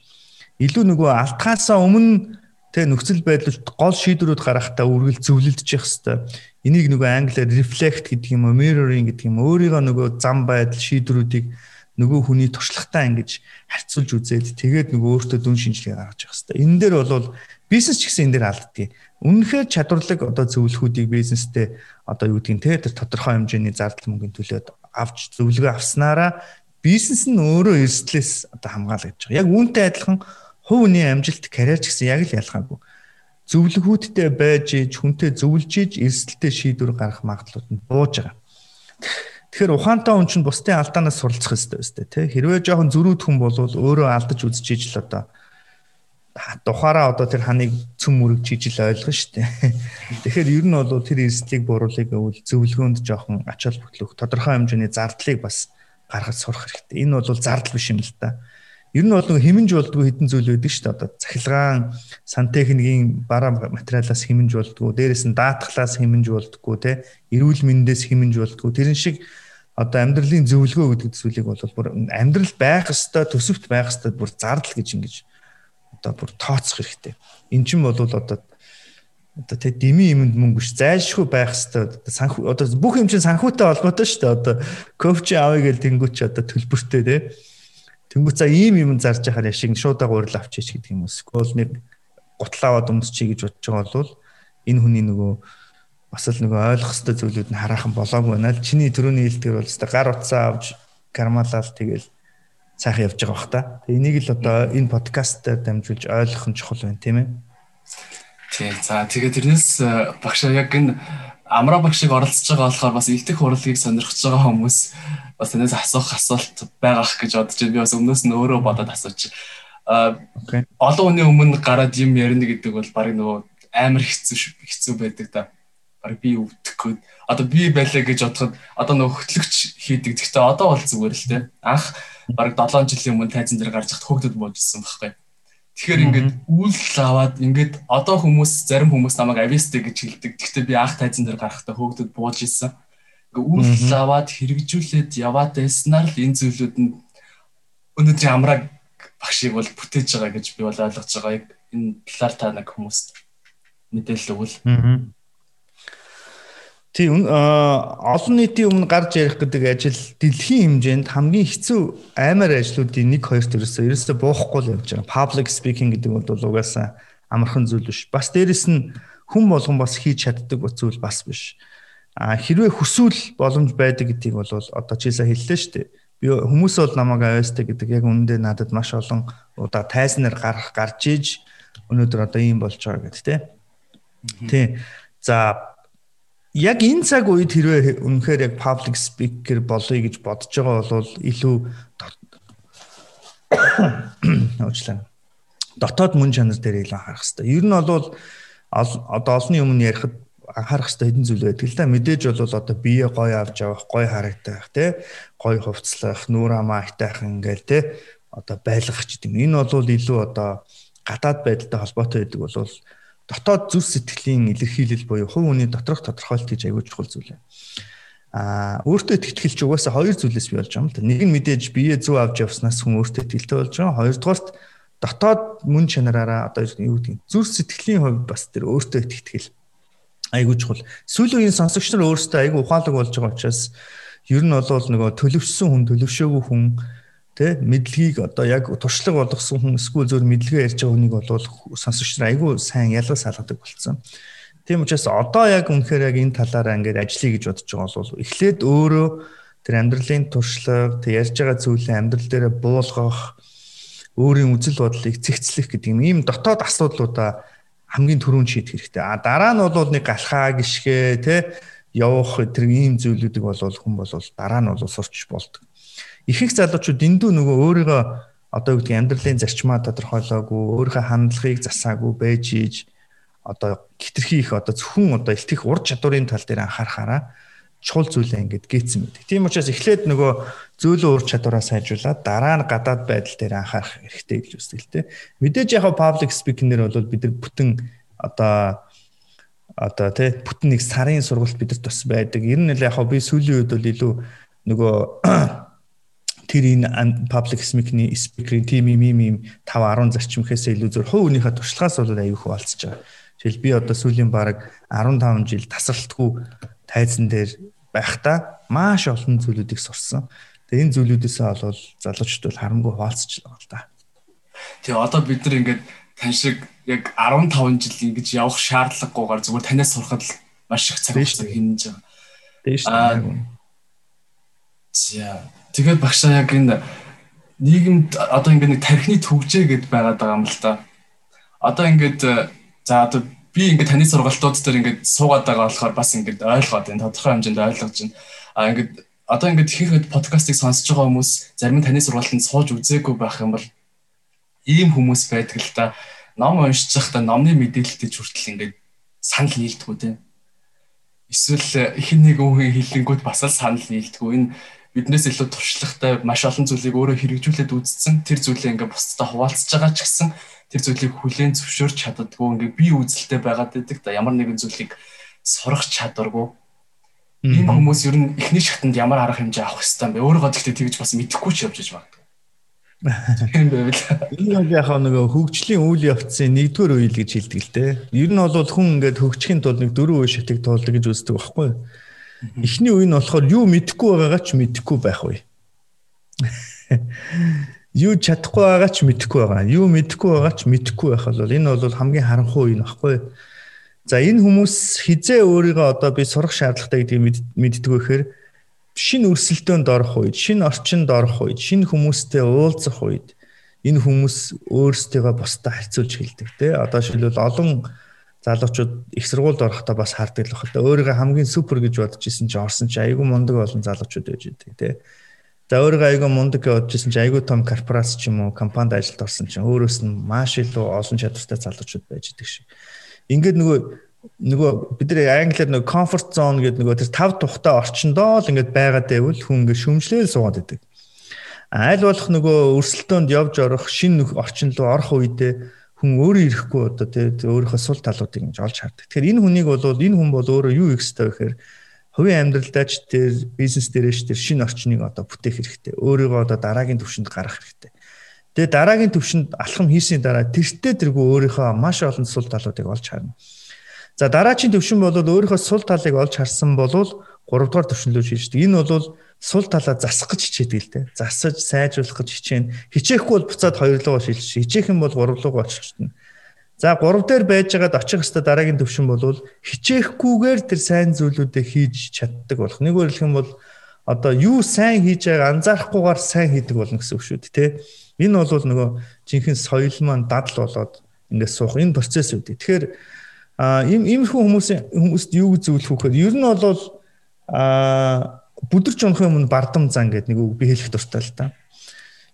Илүү нөгөө алтгаасаа өмнө тэ нөхцөл байдлууд гол шийдвэрүүд гаргахтаа үргэлж зөвлөлдөж явах хэвээр. Энийг нөгөө англиар reflect гэдэг юм уу, mirroring гэдэг юм. Өөрийнхөө нөгөө зам байдал шийдвэрүүдийг нөгөө хүний туршлагатай ингэж харьцуулж үзээд тэгээд нөгөө өөртөө дүн шинжилгээ гаргаж явах хэрэгтэй. Энэ дээр бол бизнес ч гэсэн энэ дээр алддгийг. Үнэхээр чадварлаг одоо зөвлөхүүдийг бизнестэй одоо юу гэдгийг те тэр тодорхой хэмжээний зардал мөнгөний төлөөд авч зөвлөгөө авснараа бизнес нь өөрөө эрсдлээс одоо хамгаалж байгаа. Яг үүнтэй адилхан хувь хүний амжилт карьер ч гэсэн яг л ялгаагүй. Зөвлөгөөдтэй байж хүнтэй зөвлөж эрсдэлтэй шийдвэр гаргах магадлалууд нь бууж байгаа. Тэгэхээр ухаантай хүн чинь бусдын алдаанаас суралцах хэрэгтэй өстэй тий. Хэрвээ жоохон зөрүүд хүн бол өөрөө алдаж үзэж ижил одоо тухаараа одоо тэр ханыг цөм мөрөгж ижил ойлгно штэ. Тэгэхээр ер нь бол тэр эрсдлийг буруулах гэвэл зөвлөгөөнд жоохон ач холбогдол өгөх тодорхой хэмжээний зардлыг бас гаргаж сурах хэрэгтэй. Энэ бол зардал биш юм л да. Ер нь бол хэмнж болдгоо хідэн зүйл байдаг шүү дээ. Одоо цахилгаан, сантехникийн бараа материалаас хэмнж болдгоо, дээрэс нь даатгалаас хэмнж болдгоо, тэ эрүүл мэндээс хэмнж болдгоо. Тэрэн шиг одоо амьдралын зөвлөгөө гэдэг зүйлийг бол бүр амьдрал байх ёстой төсөвт байх ёстой бүр зардал гэж ингэж одоо бүр тооцох хэрэгтэй. Эн чинь бол одоо одоо тэг дими юмд мөнгө биш зайлшгүй байх ёстой санхүү одоо бүх юм чинь санхүүтэй холбоотой шүү дээ одоо коуч авъя гэл тэнгуүч одоо төлбөртэй те тэнгуү цаа ийм юм зарж яхаар яшиг шуудаа гурил авчиж гэдэг юм уус. Гол нэг гутлааваад өмсчий гэж бодож байгаа бол энэ хүний нөгөө бас л нөгөө ойлгох хэвээр зүйлүүд нь хараахан болоогүй байна л чиний төрөний хэлдгэр бол өстой гар утсаа авч кармалал тэгэл сайхан явж байгаа бах та. Тэгээ энийг л одоо энэ подкастаар дамжуулж ойлгох нь чухал байна тийм ээ. Тий. За тэгээ тэрнээс э, багшаа яг энэ амраа багшиг оролцож байгаа болохоор бас илтгэх урлагийг сонирхож байгаа хүмүүс бас танаас асуух асуулт байгаах гэж бодож байна. Би бас өмнөөс нь өөрөө бодоод асууж. Аа олон хүний өмнө гараад юм ярина гэдэг бол баг нөгөө амар хэцүү хэцүү байдаг та баг би өвдөхгүй. Одоо би байлаа гэж бодоход одоо нөгөө хөтлөгч хийдэг. Гэхдээ одоо бол зүгээр л те. Анх баг 7 жилийн өмнө тайзан дээр гарч хахад хөөгдөд боожсэн байхгүй. Тэгэхээр ингээд үйл аваад ингээд одоо хүмүүс зарим хүмүүс намайг авистэй гэж хэлдэг. Гэхдээ би анх тайзан дээр гарахтаа хөөгдөд бууж исэн. Ингээд үйл аваад хэрэгжүүлээд яваад байснаар л энэ зүйлүүд нь өнөөдрийн амрааг багшийг бол бүтээж байгаа гэж би бол ойлгож байгаа. Энэ талаар та нэг хүмүүст мэдээлэл өгвөл. Тийм олон нийтийн өмнө гарч ярих гэдэг ажил дэлхийн хэмжээнд хамгийн хэцүү аймаар ажлуудын нэг хоёрт ерөөсөө ерөөсөө буухгүй л явж байгаа. Public speaking гэдэг бол угаасаа амархан зүйл биш. Бас дээрэс нь хүн болгон бас хийж чаддаг зүйл бас биш. А хэрвээ хүсвэл боломж байдаг гэдгийг бол одоо чийсаа хэллээ шүү дээ. Би хүмүүс бол намайг авьяастай гэдэг яг үнэндээ надад маш олон удаа тайзнаар гарах гарч иж өнөөдөр одоо ийм болж байгаа гэдэг тий. Тий. За яг энэ цаг үед хэрвээ үнэхээр яг public speaker болъё гэж бодож байгаа бол илүү уучлаа. Дотоод мөн чанар дээр илүү анхаарах хэрэгтэй. Ер нь бол одоо олонний өмнө ярихад анхаарах хэрэгтэй хэдэн зүйл байдаг л да. Мэдээж бол одоо бие гоё авч явах, гоё харагдах, тий, гоё хувцлах, нүүр амаа айтайх ингээл тий одоо байлгах гэдэг. Энэ бол илүү одоо гадаад байдалтай холбоотой байдаг бол дотоод зүс сэтгэлийн илэрхийлэл буюу хувь хүний доторх тодорхойлт гэж аягүй чухал зүйл юм. Аа өөртөө итгэл чи угаасаа хоёр зүйлээс бий болж байгаа юм л да. Нэг нь мэдээж бие зүв авч явснаас хүн өөртөө итгэлтэй болж байгаа. Хоёрдугаарт дотоод мөн чанараараа одоо юу гэдэг зүс сэтгэлийн хувьд бас тэр өөртөө итгэл аягүй чухал. Сүүлийн үеийн сонсогч нар өөрсдөө аягүй ухаалаг болж байгаа учраас ер нь бол нөгөө төлөвшсөн хүн төлөвшөөгүй хүн Тэ мэдлэгийг одоо яг туршлага болгосон хүн эсвэл зөв мэдлэгээ ярьж байгаа хүнийг бол сонсогч нар айгүй сайн ялгал салгадаг болсон. Тийм учраас одоо яг үнэхээр яг энэ талаараа ингээд ажиллая гэж бодож байгаа бол эхлээд өөрөө тэр амьдралын туршлага, тэр ярьж байгаа зүйлээ амьдрал дээр буулгах, өөрийн үзэл бодлыг цэгцлэх гэдэг юм ийм дотоод асуудлуудаа хамгийн түрүүнд шийдэх хэрэгтэй. А дараа нь бол нэг галхаа гიშгэ тэ явах тэр ийм зүйлүүдийг бол хүн бол дараа нь бол сурч болдог ихэнх залуучууд эндүү нөгөө өөрийгөө одоо юу гэдэг амьдралын зарчмаа тодорхойлоогүй өөрийнхөө хандлагыг засаагүй байж ийж одоо хитрхи их одоо зөвхөн одоо илтгэх ур чадварын тал дээр анхаарахаараа чухал зүйлээ ингээд гээцсэн байдаг. Тийм учраас эхлээд нөгөө зөөлөн ур чадвараа сайжруулад дараа нь гадаад байдал дээр анхаарах хэрэгтэй гэж дээ. Мэдээж яг public speaking-нэр бол бид нар бүтэн одоо одоо тий бүтэн нэг сарын сургалт бидэрт бас байдаг. Ер нь л яг би сүүлийн үед бол илүү нөгөө тэр энэ public speaking-ийн speaker-ийн team юм юм 5 10 зарчим гэхээсээ илүү зөв хувь хүнийхээ туршлагаас бол аюух болцож байгаа. Жишээл би одоо сүүлийн бараг 15 жил тасралтгүй тайзан дээр байхдаа маш олон зүйлүүдийг сурсан. Тэгээ энэ зүйлүүдээсээ бол залуучууд бол харамгүй хаалцж байгаа л да. Тэгээ одоо бид нар ингээд тань шиг яг 15 жил ингэж явах шаардлагагүйгээр зүгээр танаас сурахад маш их цаг хийнэж байгаа. Дээш. Аа. За Тэгээд багшаа яг энэ нийгэмд одоо ингээд нэг тархины төгжээ гэд байгаад байгаа юм л да. Одоо ингээд за одоо би ингээд таны сургалтууд дээр ингээд суугаад байгаа болохоор бас ингээд ойлгоод энэ тодорхой хэмжээнд ойлгож байна. А ингээд одоо ингээд ихэнх подкастыг сонсож байгаа хүмүүс зарим таны сургалтанд сууж үзээгүй байх юм бол ийм хүмүүс байдаг л да. Ном уншиж байхдаа номны мэдээлэлтэй хүртэл ингээд санал нийлдэггүй те. Эсвэл их нэг үгийн хэллэнгүүд бас л санал нийлдэггүй. Энэ биднээс илүү туршлагатай маш олон зүйлийг өөрөө хэрэгжүүлээд үзсэн. Тэр зүйлээ ингээ бусдад хуваалцаж байгаа ч гэсэн тэр зүйлийг хүлээн зөвшөөрч чаддаггүй ингээ би үзэлтэй байгаад байдаг да ямар нэгэн зүйлийг сурах чадваргүй. Ийм хүмүүс ер нь эхний шатанд ямар арга хэмжээ авах хэвээр бэ? Өөрөө гэхдээ тэгж бас мэдэхгүй ч явж байгаа юм байвал энэ яг яг нэг хөгжлийн үйл явцын нэгдүгээр үйл гэж хэлдэг л дээ. Ер нь бол хүн ингээд хөгжихийн тулд нэг дөрвөн үе шатыг туулдаг гэж үздэг байхгүй юу? Эхний үе нь болохоор юу мэдэхгүй байгаагаа ч мэдэхгүй байх үе. Юу чадахгүй байгаа ч мэдэхгүй байгаа. Юу мэдэхгүй байгаа ч мэдэхгүй байх бол энэ бол хамгийн харанхуй үе нөхгүй. За энэ хүмүүс хизээ өөрийгөө одоо би сурах шаардлагатай гэдгийг мэддэг вэхээр шинэ өрсөлдөөнд орох үед, шинэ орчинд орох үед, шинэ хүмүүстэй уулзах үед энэ хүмүүс өөрсдийгөө бусдад харьцуулж хэлдэг те. Одоо шилбэл олон залуучууд их сургуульд орохдоо бас харддаг л байна. Өөрийгөө хамгийн супер гэж бодож исэн чинь орсон чинь айгүй мундаг олон залуучууд байж идэг тий. За өөрийгөө айгүй мундаг гэж бодож исэн чинь айгүй том корпорац ч юм уу компанид ажилд орсон чинь өөрөөс нь маш илүү олон чадвартай залуучууд байж идэг шиг. Ингээд нөгөө нөгөө бид нар англиар нөгөө comfort zone гэдэг нөгөө тэр тав тухтай орчиндоо л ингээд байгаад байвал хүн ингээд шүмжлээл суугаад идэг. Аль болох нөгөө өрсөлдөөнд явж орох шинэ орчин руу орох үедээ хүн өөрөө ирэхгүй одоо тий өөрийнхөө сул талуудыг ингэж олж хардаг. Тэгэхээр энэ хүнийг бол энэ хүн бол өөрөө юу их хэвээр гэхээр хувийн амьдралдаач тэр бизнес дээрээч тэр шинэ орчныг одоо бүтээх хэрэгтэй. Өөрийгөө одоо дараагийн түвшинд гаргах хэрэгтэй. Тэгээ дараагийн түвшинд алхам хийсний дараа тэртээ тэргүй өөрийнхөө маш олон сул талуудыг олж харна. За дараагийн төвшин бол өөрийнхөө сул талыг олж харсан бол 3 дугаар төвшин рүү шилждэг. Энэ бол сул талаа засах гэж хичээдэг л дээ. Засаж, сайжруулах гэж хичээнэ. Хичээхгүй бол буцаад хоёр руугаа шилжиж, хичээх юм бол гурав руугаа очилчихно. За 3 дээр байжгаад очих хэвээр дараагийн төвшин бол хичээхгүйгээр тэр сайн зүйлүүдээ хийж чаддаг болох. Нэгөөр хэлэх юм бол одоо юу сайн хийж байгааг анзаарахгүйгээр сайн хийдэг болно гэсэн үг шүү дээ, тэ. Энэ бол нөгөө жинхэнэ соёл маань дадал болоод ингээд суух энэ процесс үүдээ. Тэгэхээр а ийм иймэрхүү хүмүүсийн хүмүүст юу зөвлөх гэхээр ер нь бол а бүдэрч унахын өмнө бардам зан гэдэг нэг үг би хэлэх дуртай л та.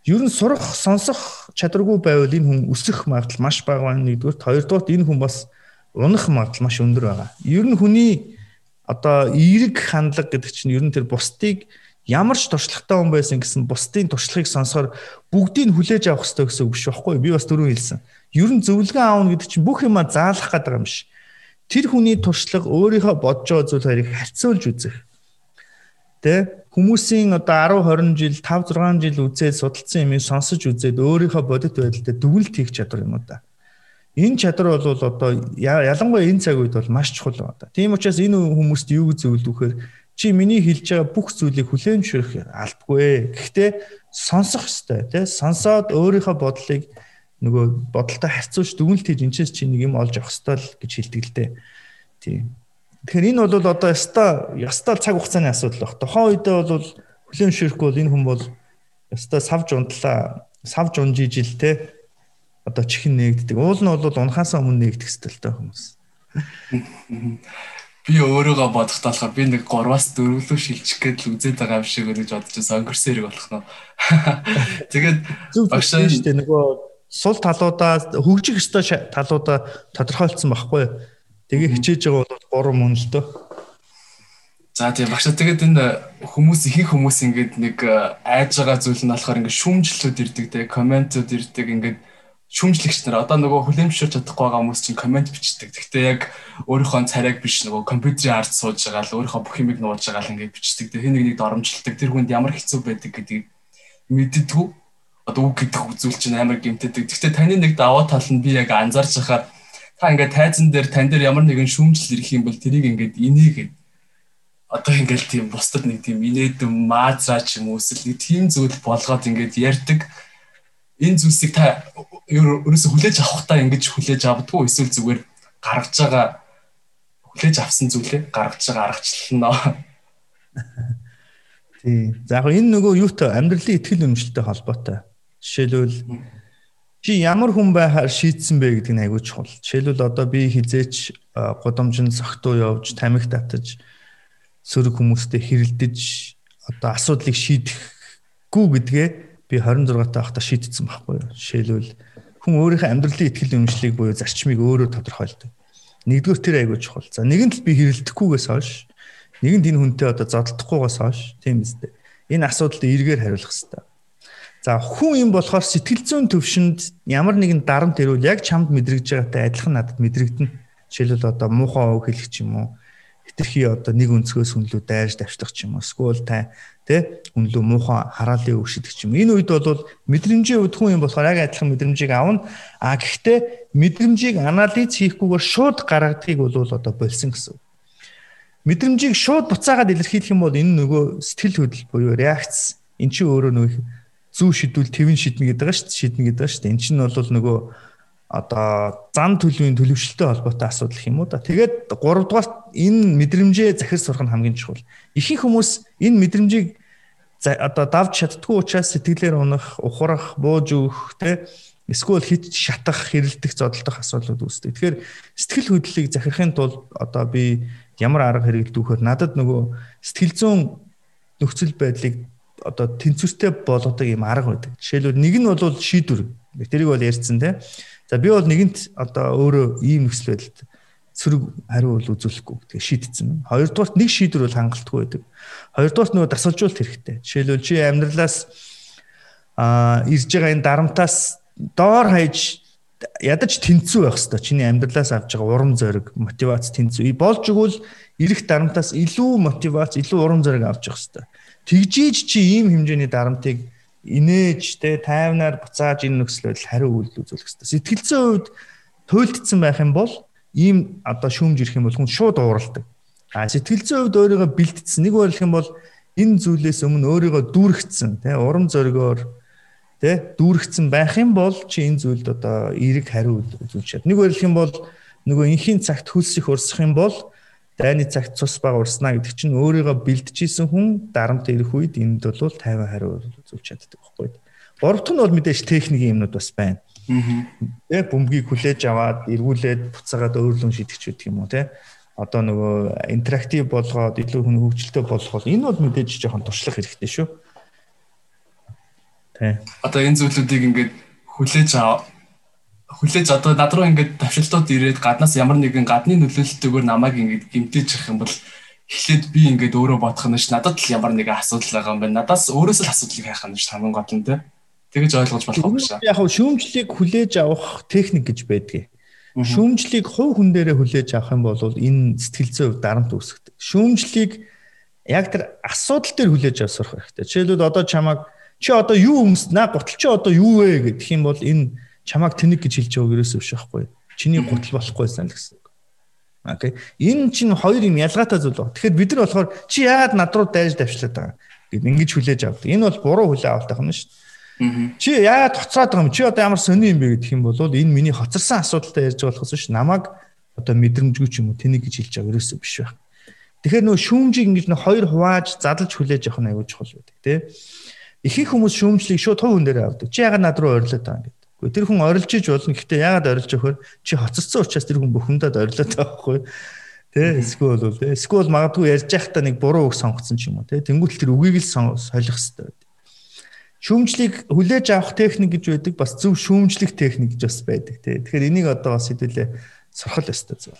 Ер нь сурах, сонсох чадваргүй байвал энэ хүн өсөх магадлал маш бага байна. Нэгдүгээр, хоёрдугаар энэ хүн бас унах магадлал маш өндөр байгаа. Ер нь хүний одоо эерэг хандлага гэдэг чинь ер нь тэр бусдыг ямар ч туршлагатай хүн байсан гэсэн бусдын туршлагыг сонсохоор бүгдийг хүлээж авах хэрэгтэй гэсэн үг биш байхгүй би бас түрүү хэлсэн. Ер нь зөвлөгөө аавна гэдэг чинь бүх юма заалах гэдэг юм биш. Тэр хүний туршлага өөрийнхөө бодож байгаа зүйл хоёрыг харьцуулж үзэх Тэ хүмүүсийн одоо 10 20 жил 5 6 жил үзээд судалсан юмыг сонсож үзээд өөрийнхөө бодит байдалтай дүгнэлт хийх чадвар юм уу та. Энэ чадвар бол одоо ялангуяа энэ цаг үед бол маш чухал байна. Тийм учраас энэ хүмүүст юу гэж зөвлөвөхөр чи миний хэлж байгаа бүх зүйлийг хүлээмжшүүлэх албагүй. Гэхдээ сонсох ёстой тий. Сонсоод өөрийнхөө бодлыг нөгөө бодолтой харьцуулж дүгнэлт хийж энэ ч чи нэг юм олж авах ёстой л гэж хэлдэг л дээ. Тийм. Тэгэхээр энэ бол одоо яста яста цаг хугацааны асуудал баг. Тухайн үедээ бол хүлэмжшэрхгүй бол энэ хүн бол яста савж унтлаа, савж унжиж ил те одоо чихэн нээгддэг. Уул нь бол унахаасаа өмнө нээгдэх та хүмүүс. Би өөрийгөө бодох талаар би нэг 3-аас 4 лөө шилжих гээд л үзээд байгаа юм шиг гэж бодож сонгорс хэрэг болох нь. Тэгээд багшаа шүү дээ нөгөө сул талуудаа хөгжих ёстой талуудаа тодорхойлцсон байхгүй юу? Тэгээ хичээж байгаа бол 3 мөн л дөө. За тийм багш тэгээд энэ хүмүүс ихэнх хүмүүс ингээд нэг э, айж байгаа зүйл нь болохоор ингээд шүүмжлэлүүд ирдэг те комментүүд ирдэг ингээд шүүмжлэгч нар одоо нөгөө хүлэмжшүүлж чадахгүй байгаа хүмүүс чинь коммент бичдэг. Гэхдээ яг өөрийнхөө царайг биш нөгөө компьютерийн ард сууж байгаа л өөрийнхөө бүх юмыг нууж байгаа л ингээд бичдэг. Тэр хин нэг нэг доромжилдаг. Тэр хүнд ямар хэцүү байдаг гэдгийг мэддэггүй. Одоо үг гэдэг үзүүл чинь амар гэмтдэг. Гэхдээ таны нэг даваа тал нь би яг анзаарч байхаар та ингээд тайзан дээр тань дээр ямар нэгэн шүүмжил ирэх юм бол тэрийг ингээд инээгээд одоо ингээд тийм бусдад нэг тийм инээдэм маазраа ч юм уу эсвэл нэг тийм зүйл болгоод ингээд ярьдаг энэ зүйлсийг та ерөөсө хүлээж авахтаа ингэж хүлээж авдаггүй эсвэл зүгээр гаргаж байгаа хүлээж авсан зүйлээ гаргаж байгаа аргачлалнаа Тий. За яг энэ нөгөө юутай амьдралын ихтгэл үнэмшилтэй холбоотой. Жишээлбэл чи ямар хүн байхаар шийдсэн бэ гэдэг нь айгүй чухал. Жишээлбэл одоо би хизээч гудамжинд согтуу явж, тамхи татаж, сөрөг хүмүүстэй хэрэлдэж одоо асуудлыг шийдэхгүй гэдгээ би 26 таахта шийдсэн байхгүй юу. Жишээлбэл хүн өөрийнхөө амьдралын ихтгэл үнэмшлийг буюу зарчмыг өөрөө тодорхойлдог. Нэгдүгээр тэр айгүй чухал. За нэгэнт л би хэрэлдэхгүйгээс хойш, нэгэнд энэ хүнтэй одоо зодтолдохгүйгээс хойш тийм үстэй. Энэ асуудалд эргээр хариулах хэрэгтэй. За хүн юм болохоор сэтгэл зүйн төвшөнд ямар нэгэн дарамт ирвэл яг чамд мэдрэгж байгаатай адилхан надад мэдрэгдэнэ. Жишээлбэл одоо муухай ов хэлэх ч юм уу. Хитрхи одоо нэг өнцгөөс хүнлүү дайрж давчлах ч юм уу. Эсвэл та тэ хүнлүү муухай хараалын өгшөдөг ч юм. Энэ үед бол мэдрэмжийн үед хүн юм болохоор яг адилхан мэдрэмжийг авна. А гэхдээ мэдрэмжийг анализ хийхгүйгээр шууд гаргадгийг бол одоо болсон гэсэн. Мэдрэмжийг шууд буцаагаад илэрхийлэх юм бол энэ нөгөө сэтгэл хөдлөл буюу реакц эн чинь өөрөө нөгөө зүү шидвэл твэн шиднэ гэдэг байгаа шүү дээ. Шиднэ гэдэг байгаа шүү дээ. Эн чинь бол нөгөө одоо зан төлөвийн төлөвшөлтэй холбоотой асуудал юм уу да. Тэгээд 3 дугаар энэ мэдрэмжээ захир сурах нь хамгийн чухал. Ихэнх хүмүүс энэ мэдрэмжийг одоо давж чаддгүй учраас сэтгэлээр унах, ухрах, бууж өгөх те эсвэл хит шатах, хэрэлдэх, зодолдох асуудлууд үүсдэг. Тэгэхээр сэтгэл хөдлөлийг захирахын тулд одоо би ямар арга хэрэглэдүүхээр надад нөгөө сэтгэл зүйн нөхцөл байдлыг одоо тэнцвэртэй болгодог юм арга байдаг. Жишээлбэл нэг нь бол шийдвэр. Тэрийг бол ярьсан тийм. За би бол нэгэнт одоо өөрөө ийм нөхцөл байдалд сөрөг хариу бол үзүүлэхгүй тэгээ шийдтсэн. Хоёрдугаарт нэг шийдвэр бол хангалтгүй байдаг. Хоёрдугаарт нөгөө дасгалжуулалт хэрэгтэй. Жишээлбэл чи амьдралаас а ирж байгаа энэ дарамтаас доор хаяж ядаж тэнцүү байх хэвээр чиний амьдралаас авж байгаа урам зориг, мотивац тэнцүү. Болж игэл ирэх дарамтаас илүү мотивац, илүү урам зориг авч явах хэвээр. Тэгжиж чи ийм хэмжээний дарамтыг инээж те тайвнаар буцааж энэ нөхцөлөд хариу үйлдэл үзүүлэх хэвээр. Сэтгэлзэн үед туйлдсан байх юм бол ийм одоо шүүмж ирэх юм бол хүн шууд ууралдаг. А сэтгэлзэн үед өөрийгөө бэлтцсэн. Нэг бол юм бол энэ зүйлээс өмнө өөрийгөө дүүргэцсэн тий урам зоригоор тий дүүргэцсэн байх юм бол чи энэ зүйлд одоо эерэг хариу үзүүлж чад. Нэг бол юм бол нөгөө инхийн цагт хөлсөх урсах юм бол дайны цагт цус баг урснаа гэдэг чинь өөрийгөө бэлтжижсэн хүн дарамт ирэх үед энд бол 50 хариу үзүүлж чаддаг байхгүй. Гуравт нь бол мэдээж техникийн юмнууд бас байна. Тэ бөмбөгийг хүлээж аваад эргүүлээд буцаагаад өөрлөн шидэгч гэдэг юм уу те одоо нөгөө интерактив болгоод илүү хүн хөгжилтэй болгоод энэ бол мэдээж жоохон туршлах хэрэгтэй шүү. Тэ. Одоо энэ зүйлүүдийг ингээд хүлээж аваа хүлээж одоо над руу ингээд давшилтууд ирээд гаднаас ямар нэгэн гадны нөлөөлөлтөөр намайг ингээд гимтэж явах юм бол эхлээд би ингээд өөрөө бодох нь ш надад л ямар нэгэн асуудал байгаа юм байна. Надаас өөрөөс л асуудлыг хайх нь ш хамгийн гол нь тэ. Тэгэж ойлгож болох юм шиг. Яг шүүмжлийг хүлээж авах техник гэж байдгийг. Шүүмжлийг хувь хүн дээрээ хүлээж авах юм бол энэ сэтгэл зүйн дарамт үүсгдэг. Шүүмжлийг яг тэр асуудал дээр хүлээж авах сурах хэрэгтэй. Жишээлбэл одоо чамаг чи одоо юу өмснэ гутал чи одоо юу вэ гэх юм бол энэ чамаг тэнэг гэж хэлж байгааг ерөөсөө биш байхгүй. Чиний гутал болохгүйсэн л гэсэн. Окей. Энэ чинь хоёр юм ялгаатай зүйл байна. Тэгэхээр бид нар болохоор чи яагаад над руу дайрж давшлаад байгаа гэд ингэж хүлээж авдаг. Энэ бол буруу хүлээ авалт юм шүү дээ. Чи яагаад хоцроод байгаа юм? Чи одоо ямар сони юм бэ гэх юм бол энэ миний хоцорсон асуудалтай ярьж болохоос биш намайг одоо мэдрэмжгүй ч юм уу тэнийг гэж хэлж байгаа ерөөсөө биш байх. Тэгэхээр нөө шүүмжийг ингэж нөө хоёр хувааж задлж хүлээж явах нь аюул чухал байдаг тий. Ихэнх хүмүүс шүүмжлийг шууд тов хүн дээр авдаг. Чи яагаад над руу ойрлоод байгаа юм. Гэхдээ тэр хүн орилж иж болно. Гэхдээ яагаад орилж өгөхөр чи хоцорсон учраас тэр хүн бүхэндээ ойрлоод байгаа байхгүй. Тэ эсвэл бол тэ эсвэл магадгүй ярьж байхдаа нэг буруу үг сонгоцсон ч юм уу тэ. Тэнгүүтэл тэр үгийг л солих хэрэгтэй шүүмжлийг хүлээж авах техник гэж байдаг бас зөв шүүмжлэх техник гэж бас байдаг тий. Тэгэхээр энийг одоо бас хэдүүлээ сурхал өстой зөв.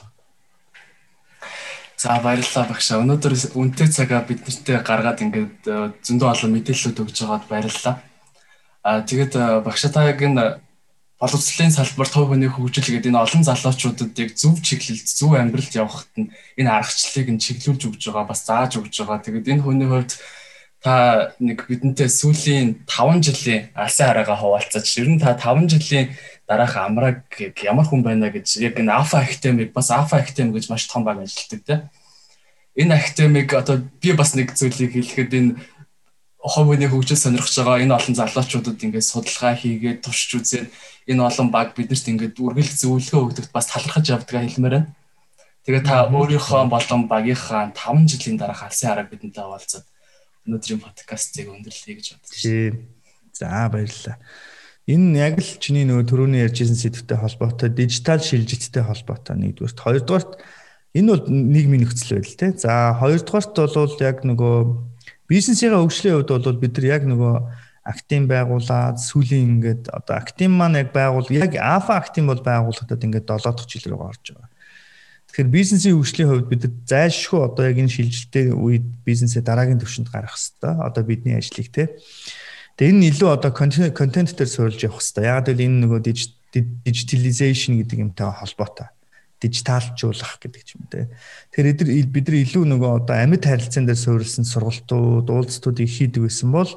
За баярлалаа багшаа. Өнөөдөр үнэтэй цагаа бид нартэй гаргаад ингээд э, зөндөө олон мэдээлэлүүд өгж байгаад баярлалаа. Аа тэгээд э, багшаа та яг энэ боловсролын салбарт хувь хүний хөгжил гэдэг энэ олон залуучуудад яг зөв чиглэлд зөв амьдралд явахад нь энэ аргачлалыг нь чиглүүлж өгж байгаа бас зааж өгж байгаа. Тэгээд энэ хүний хувьд та нэг бидэнтэй сүүлийн 5 жилийн алсын хараагаа хуваалцаж ер нь та 5 жилийн дараах амраг ямар хүн байна гэж яг энэ алфа актемиг бас алфа актем гэж маш том баг ажилтдаг тийм энэ актемиг одоо би бас нэг зүйлийг хэлэхэд энэ ховны хөгжил сонирхож байгаа энэ олон залуучуудад ингээд судалгаа хийгээд туршиж үзээд энэ олон баг биднэрт ингээд үргэлж зөвлөгөө өгдөгт бас талархаж явдгаа хэлмээр байна. Тэгээ та өөрийнхөө болон багийнхаа 5 жилийн дараах алсын харааг бидэнтэй хаваалцаад өнөөдрийн подкастыг өндөрлөе гэж бодож байна. За баярлалаа. Энэ яг л чиний нөгөө түрүүний ярьжсэн сэдвтэй холбоотой дижитал шилжилттэй холбоотой нэгдүгээрт хоёрдугаарт энэ бол нийгмийн нөхцөл байдал те. За хоёрдугаарт бол яг нөгөө бизнесийн хөгжлийн хувьд бол бид нар яг нөгөө актив байгуулад сүүлийн ингээд одоо актив маань яг байгуул яг алфа актив бол байгуулагдаад ингээд 7 дахь жил рүү орж байгаа. Тэгэхээр бизнесийн хөгжлийн хувьд бид зайлшгүй одоо яг энэ шилжилтийн үед бизнесээ дараагийн түвшинд гаргах хэрэгтэй. Одоо бидний ажлыг те. Тэгээ энэ илүү одоо контент дээр суурилж явах хэрэгтэй. Яг л энэ нөгөө digitalization гэдэг юмтай холбоотой. Дижиталжуулах гэдэг ч юм те. Тэгэхээр бид нар илүү нөгөө одоо амьд харилцаан дээр суурилсан сургалтууд, уулзтуудыг хийдэг байсан бол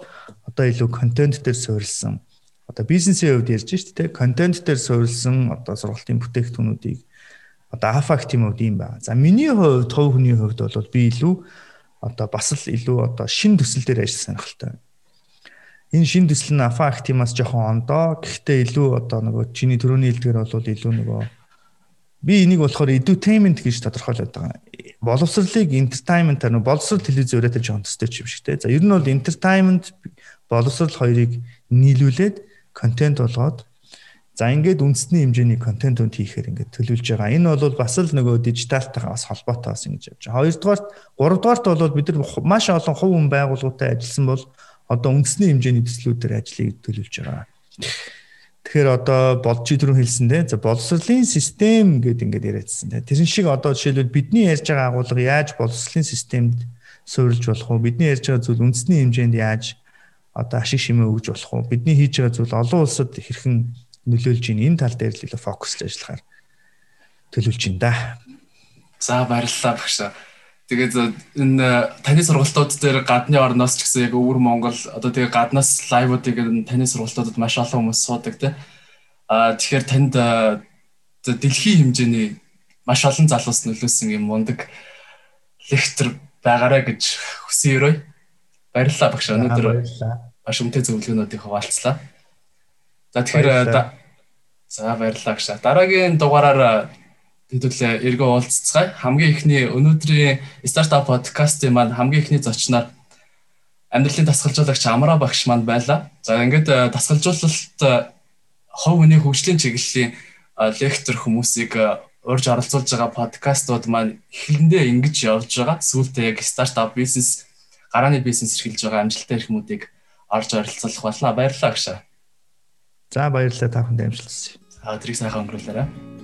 одоо илүү контент дээр суурилсан одоо бизнесийн хувьд ярьж шүү дээ. Контент дээр суурилсан одоо сургалтын бүтээгдэхүүнүүдийг одоо аффект юм уу юм байна. За миний хувьд тов хүний хувьд бол би илүү одоо бас л илүү одоо шин төсөл дээр ажил сонирхолтой. Энэ шин төсөл нь аффектимаас жоохон ондоо. Гэхдээ илүү одоо нөгөө чиний төрөний хэлдгэр бол илүү нөгөө би энийг болохоор edutainment гэж тодорхойлоод байгаа. Боловсролыг entertainment-аар нөгөө боловсрол телевиз өрөөтэй жоохон төстэй юм шиг те. За ер нь бол entertainment боловсрол хоёрыг нийлүүлээд контент болгоод За ингээд үндэсний хэмжээний контент үнд хийхээр ингээд төлөвлөж байгаа. Энэ бол бас л нөгөө дижиталтайгаа бас холбоотой бас ингэж явж байгаа. Хоёрдугаарт, гуравдугаарт бол бид нар маш олон хувь хүн байгууллагатай ажилласан бол одоо үндэсний хэмжээний төслүүдээр ажлыг төлөвлөж байгаа. Тэгэхээр одоо болж түрүү хэлсэн дээ. За боловсролын систем гэдэг ингээд яриадсан дээ. Тэрэн шиг одоо жишээлбэл бидний ярьж байгаа агуулга яаж боловсролын системд суурилж болох вэ? Бидний ярьж байгаа зүйл үндэсний хэмжээнд яаж одоо ашиг шимээ өгж болох уу? Бидний хийж байгаа зүйл олон улсад хэрхэн нөлөөлж ийн энэ тал дээр л илүү фокуслж ажиллахаар төлөвлөж ин да. За баярлалаа багш. Тэгээд энэ таны сургалтууд дээр гадны орноос ч гэсэн яг өвөр Монгол одоо тэгээ гаднаас лайвуудыг таны сургалтуудад маш олон хүмүүс суудаг тийм. Аа тэгэхээр танд дэлхийн хэмжээний маш олон залуус нөлөөсөн юм мундаг лектор байгаарай гэж хүсэн өрөө. Баярлалаа багш. Өнөөдөр маш өмтэй зөвлөгөөнүүдийг хуваалцлаа. За тэгэхээр за баярлалаа багш. Дараагийн дугаараар хэдүүлээ эргөө уулзцгаая. Хамгийн ихний өнөөдрийн стартап подкастын маань хамгийн ихний зочноор амьдралын дасгалжуулагч Амраа багш маань байлаа. За ингээд дасгалжуулалт хов хүний хөгжлийн чиглэлийн лектор хүмүүсийг урьж оролцуулж байгаа подкастууд маань эхлэндээ ингэж явж байгаа. Сүүлдээ яг стартап бизнес, гарааны бизнес эрхэлж байгаа амжилттай хүмүүдийг орж оролцуулах болно. Баярлалаа агшаа. За баярлалаа та бүхэнд амжилт хүсье. Аа тэрийг сайхан өнгөрүүлээрэй.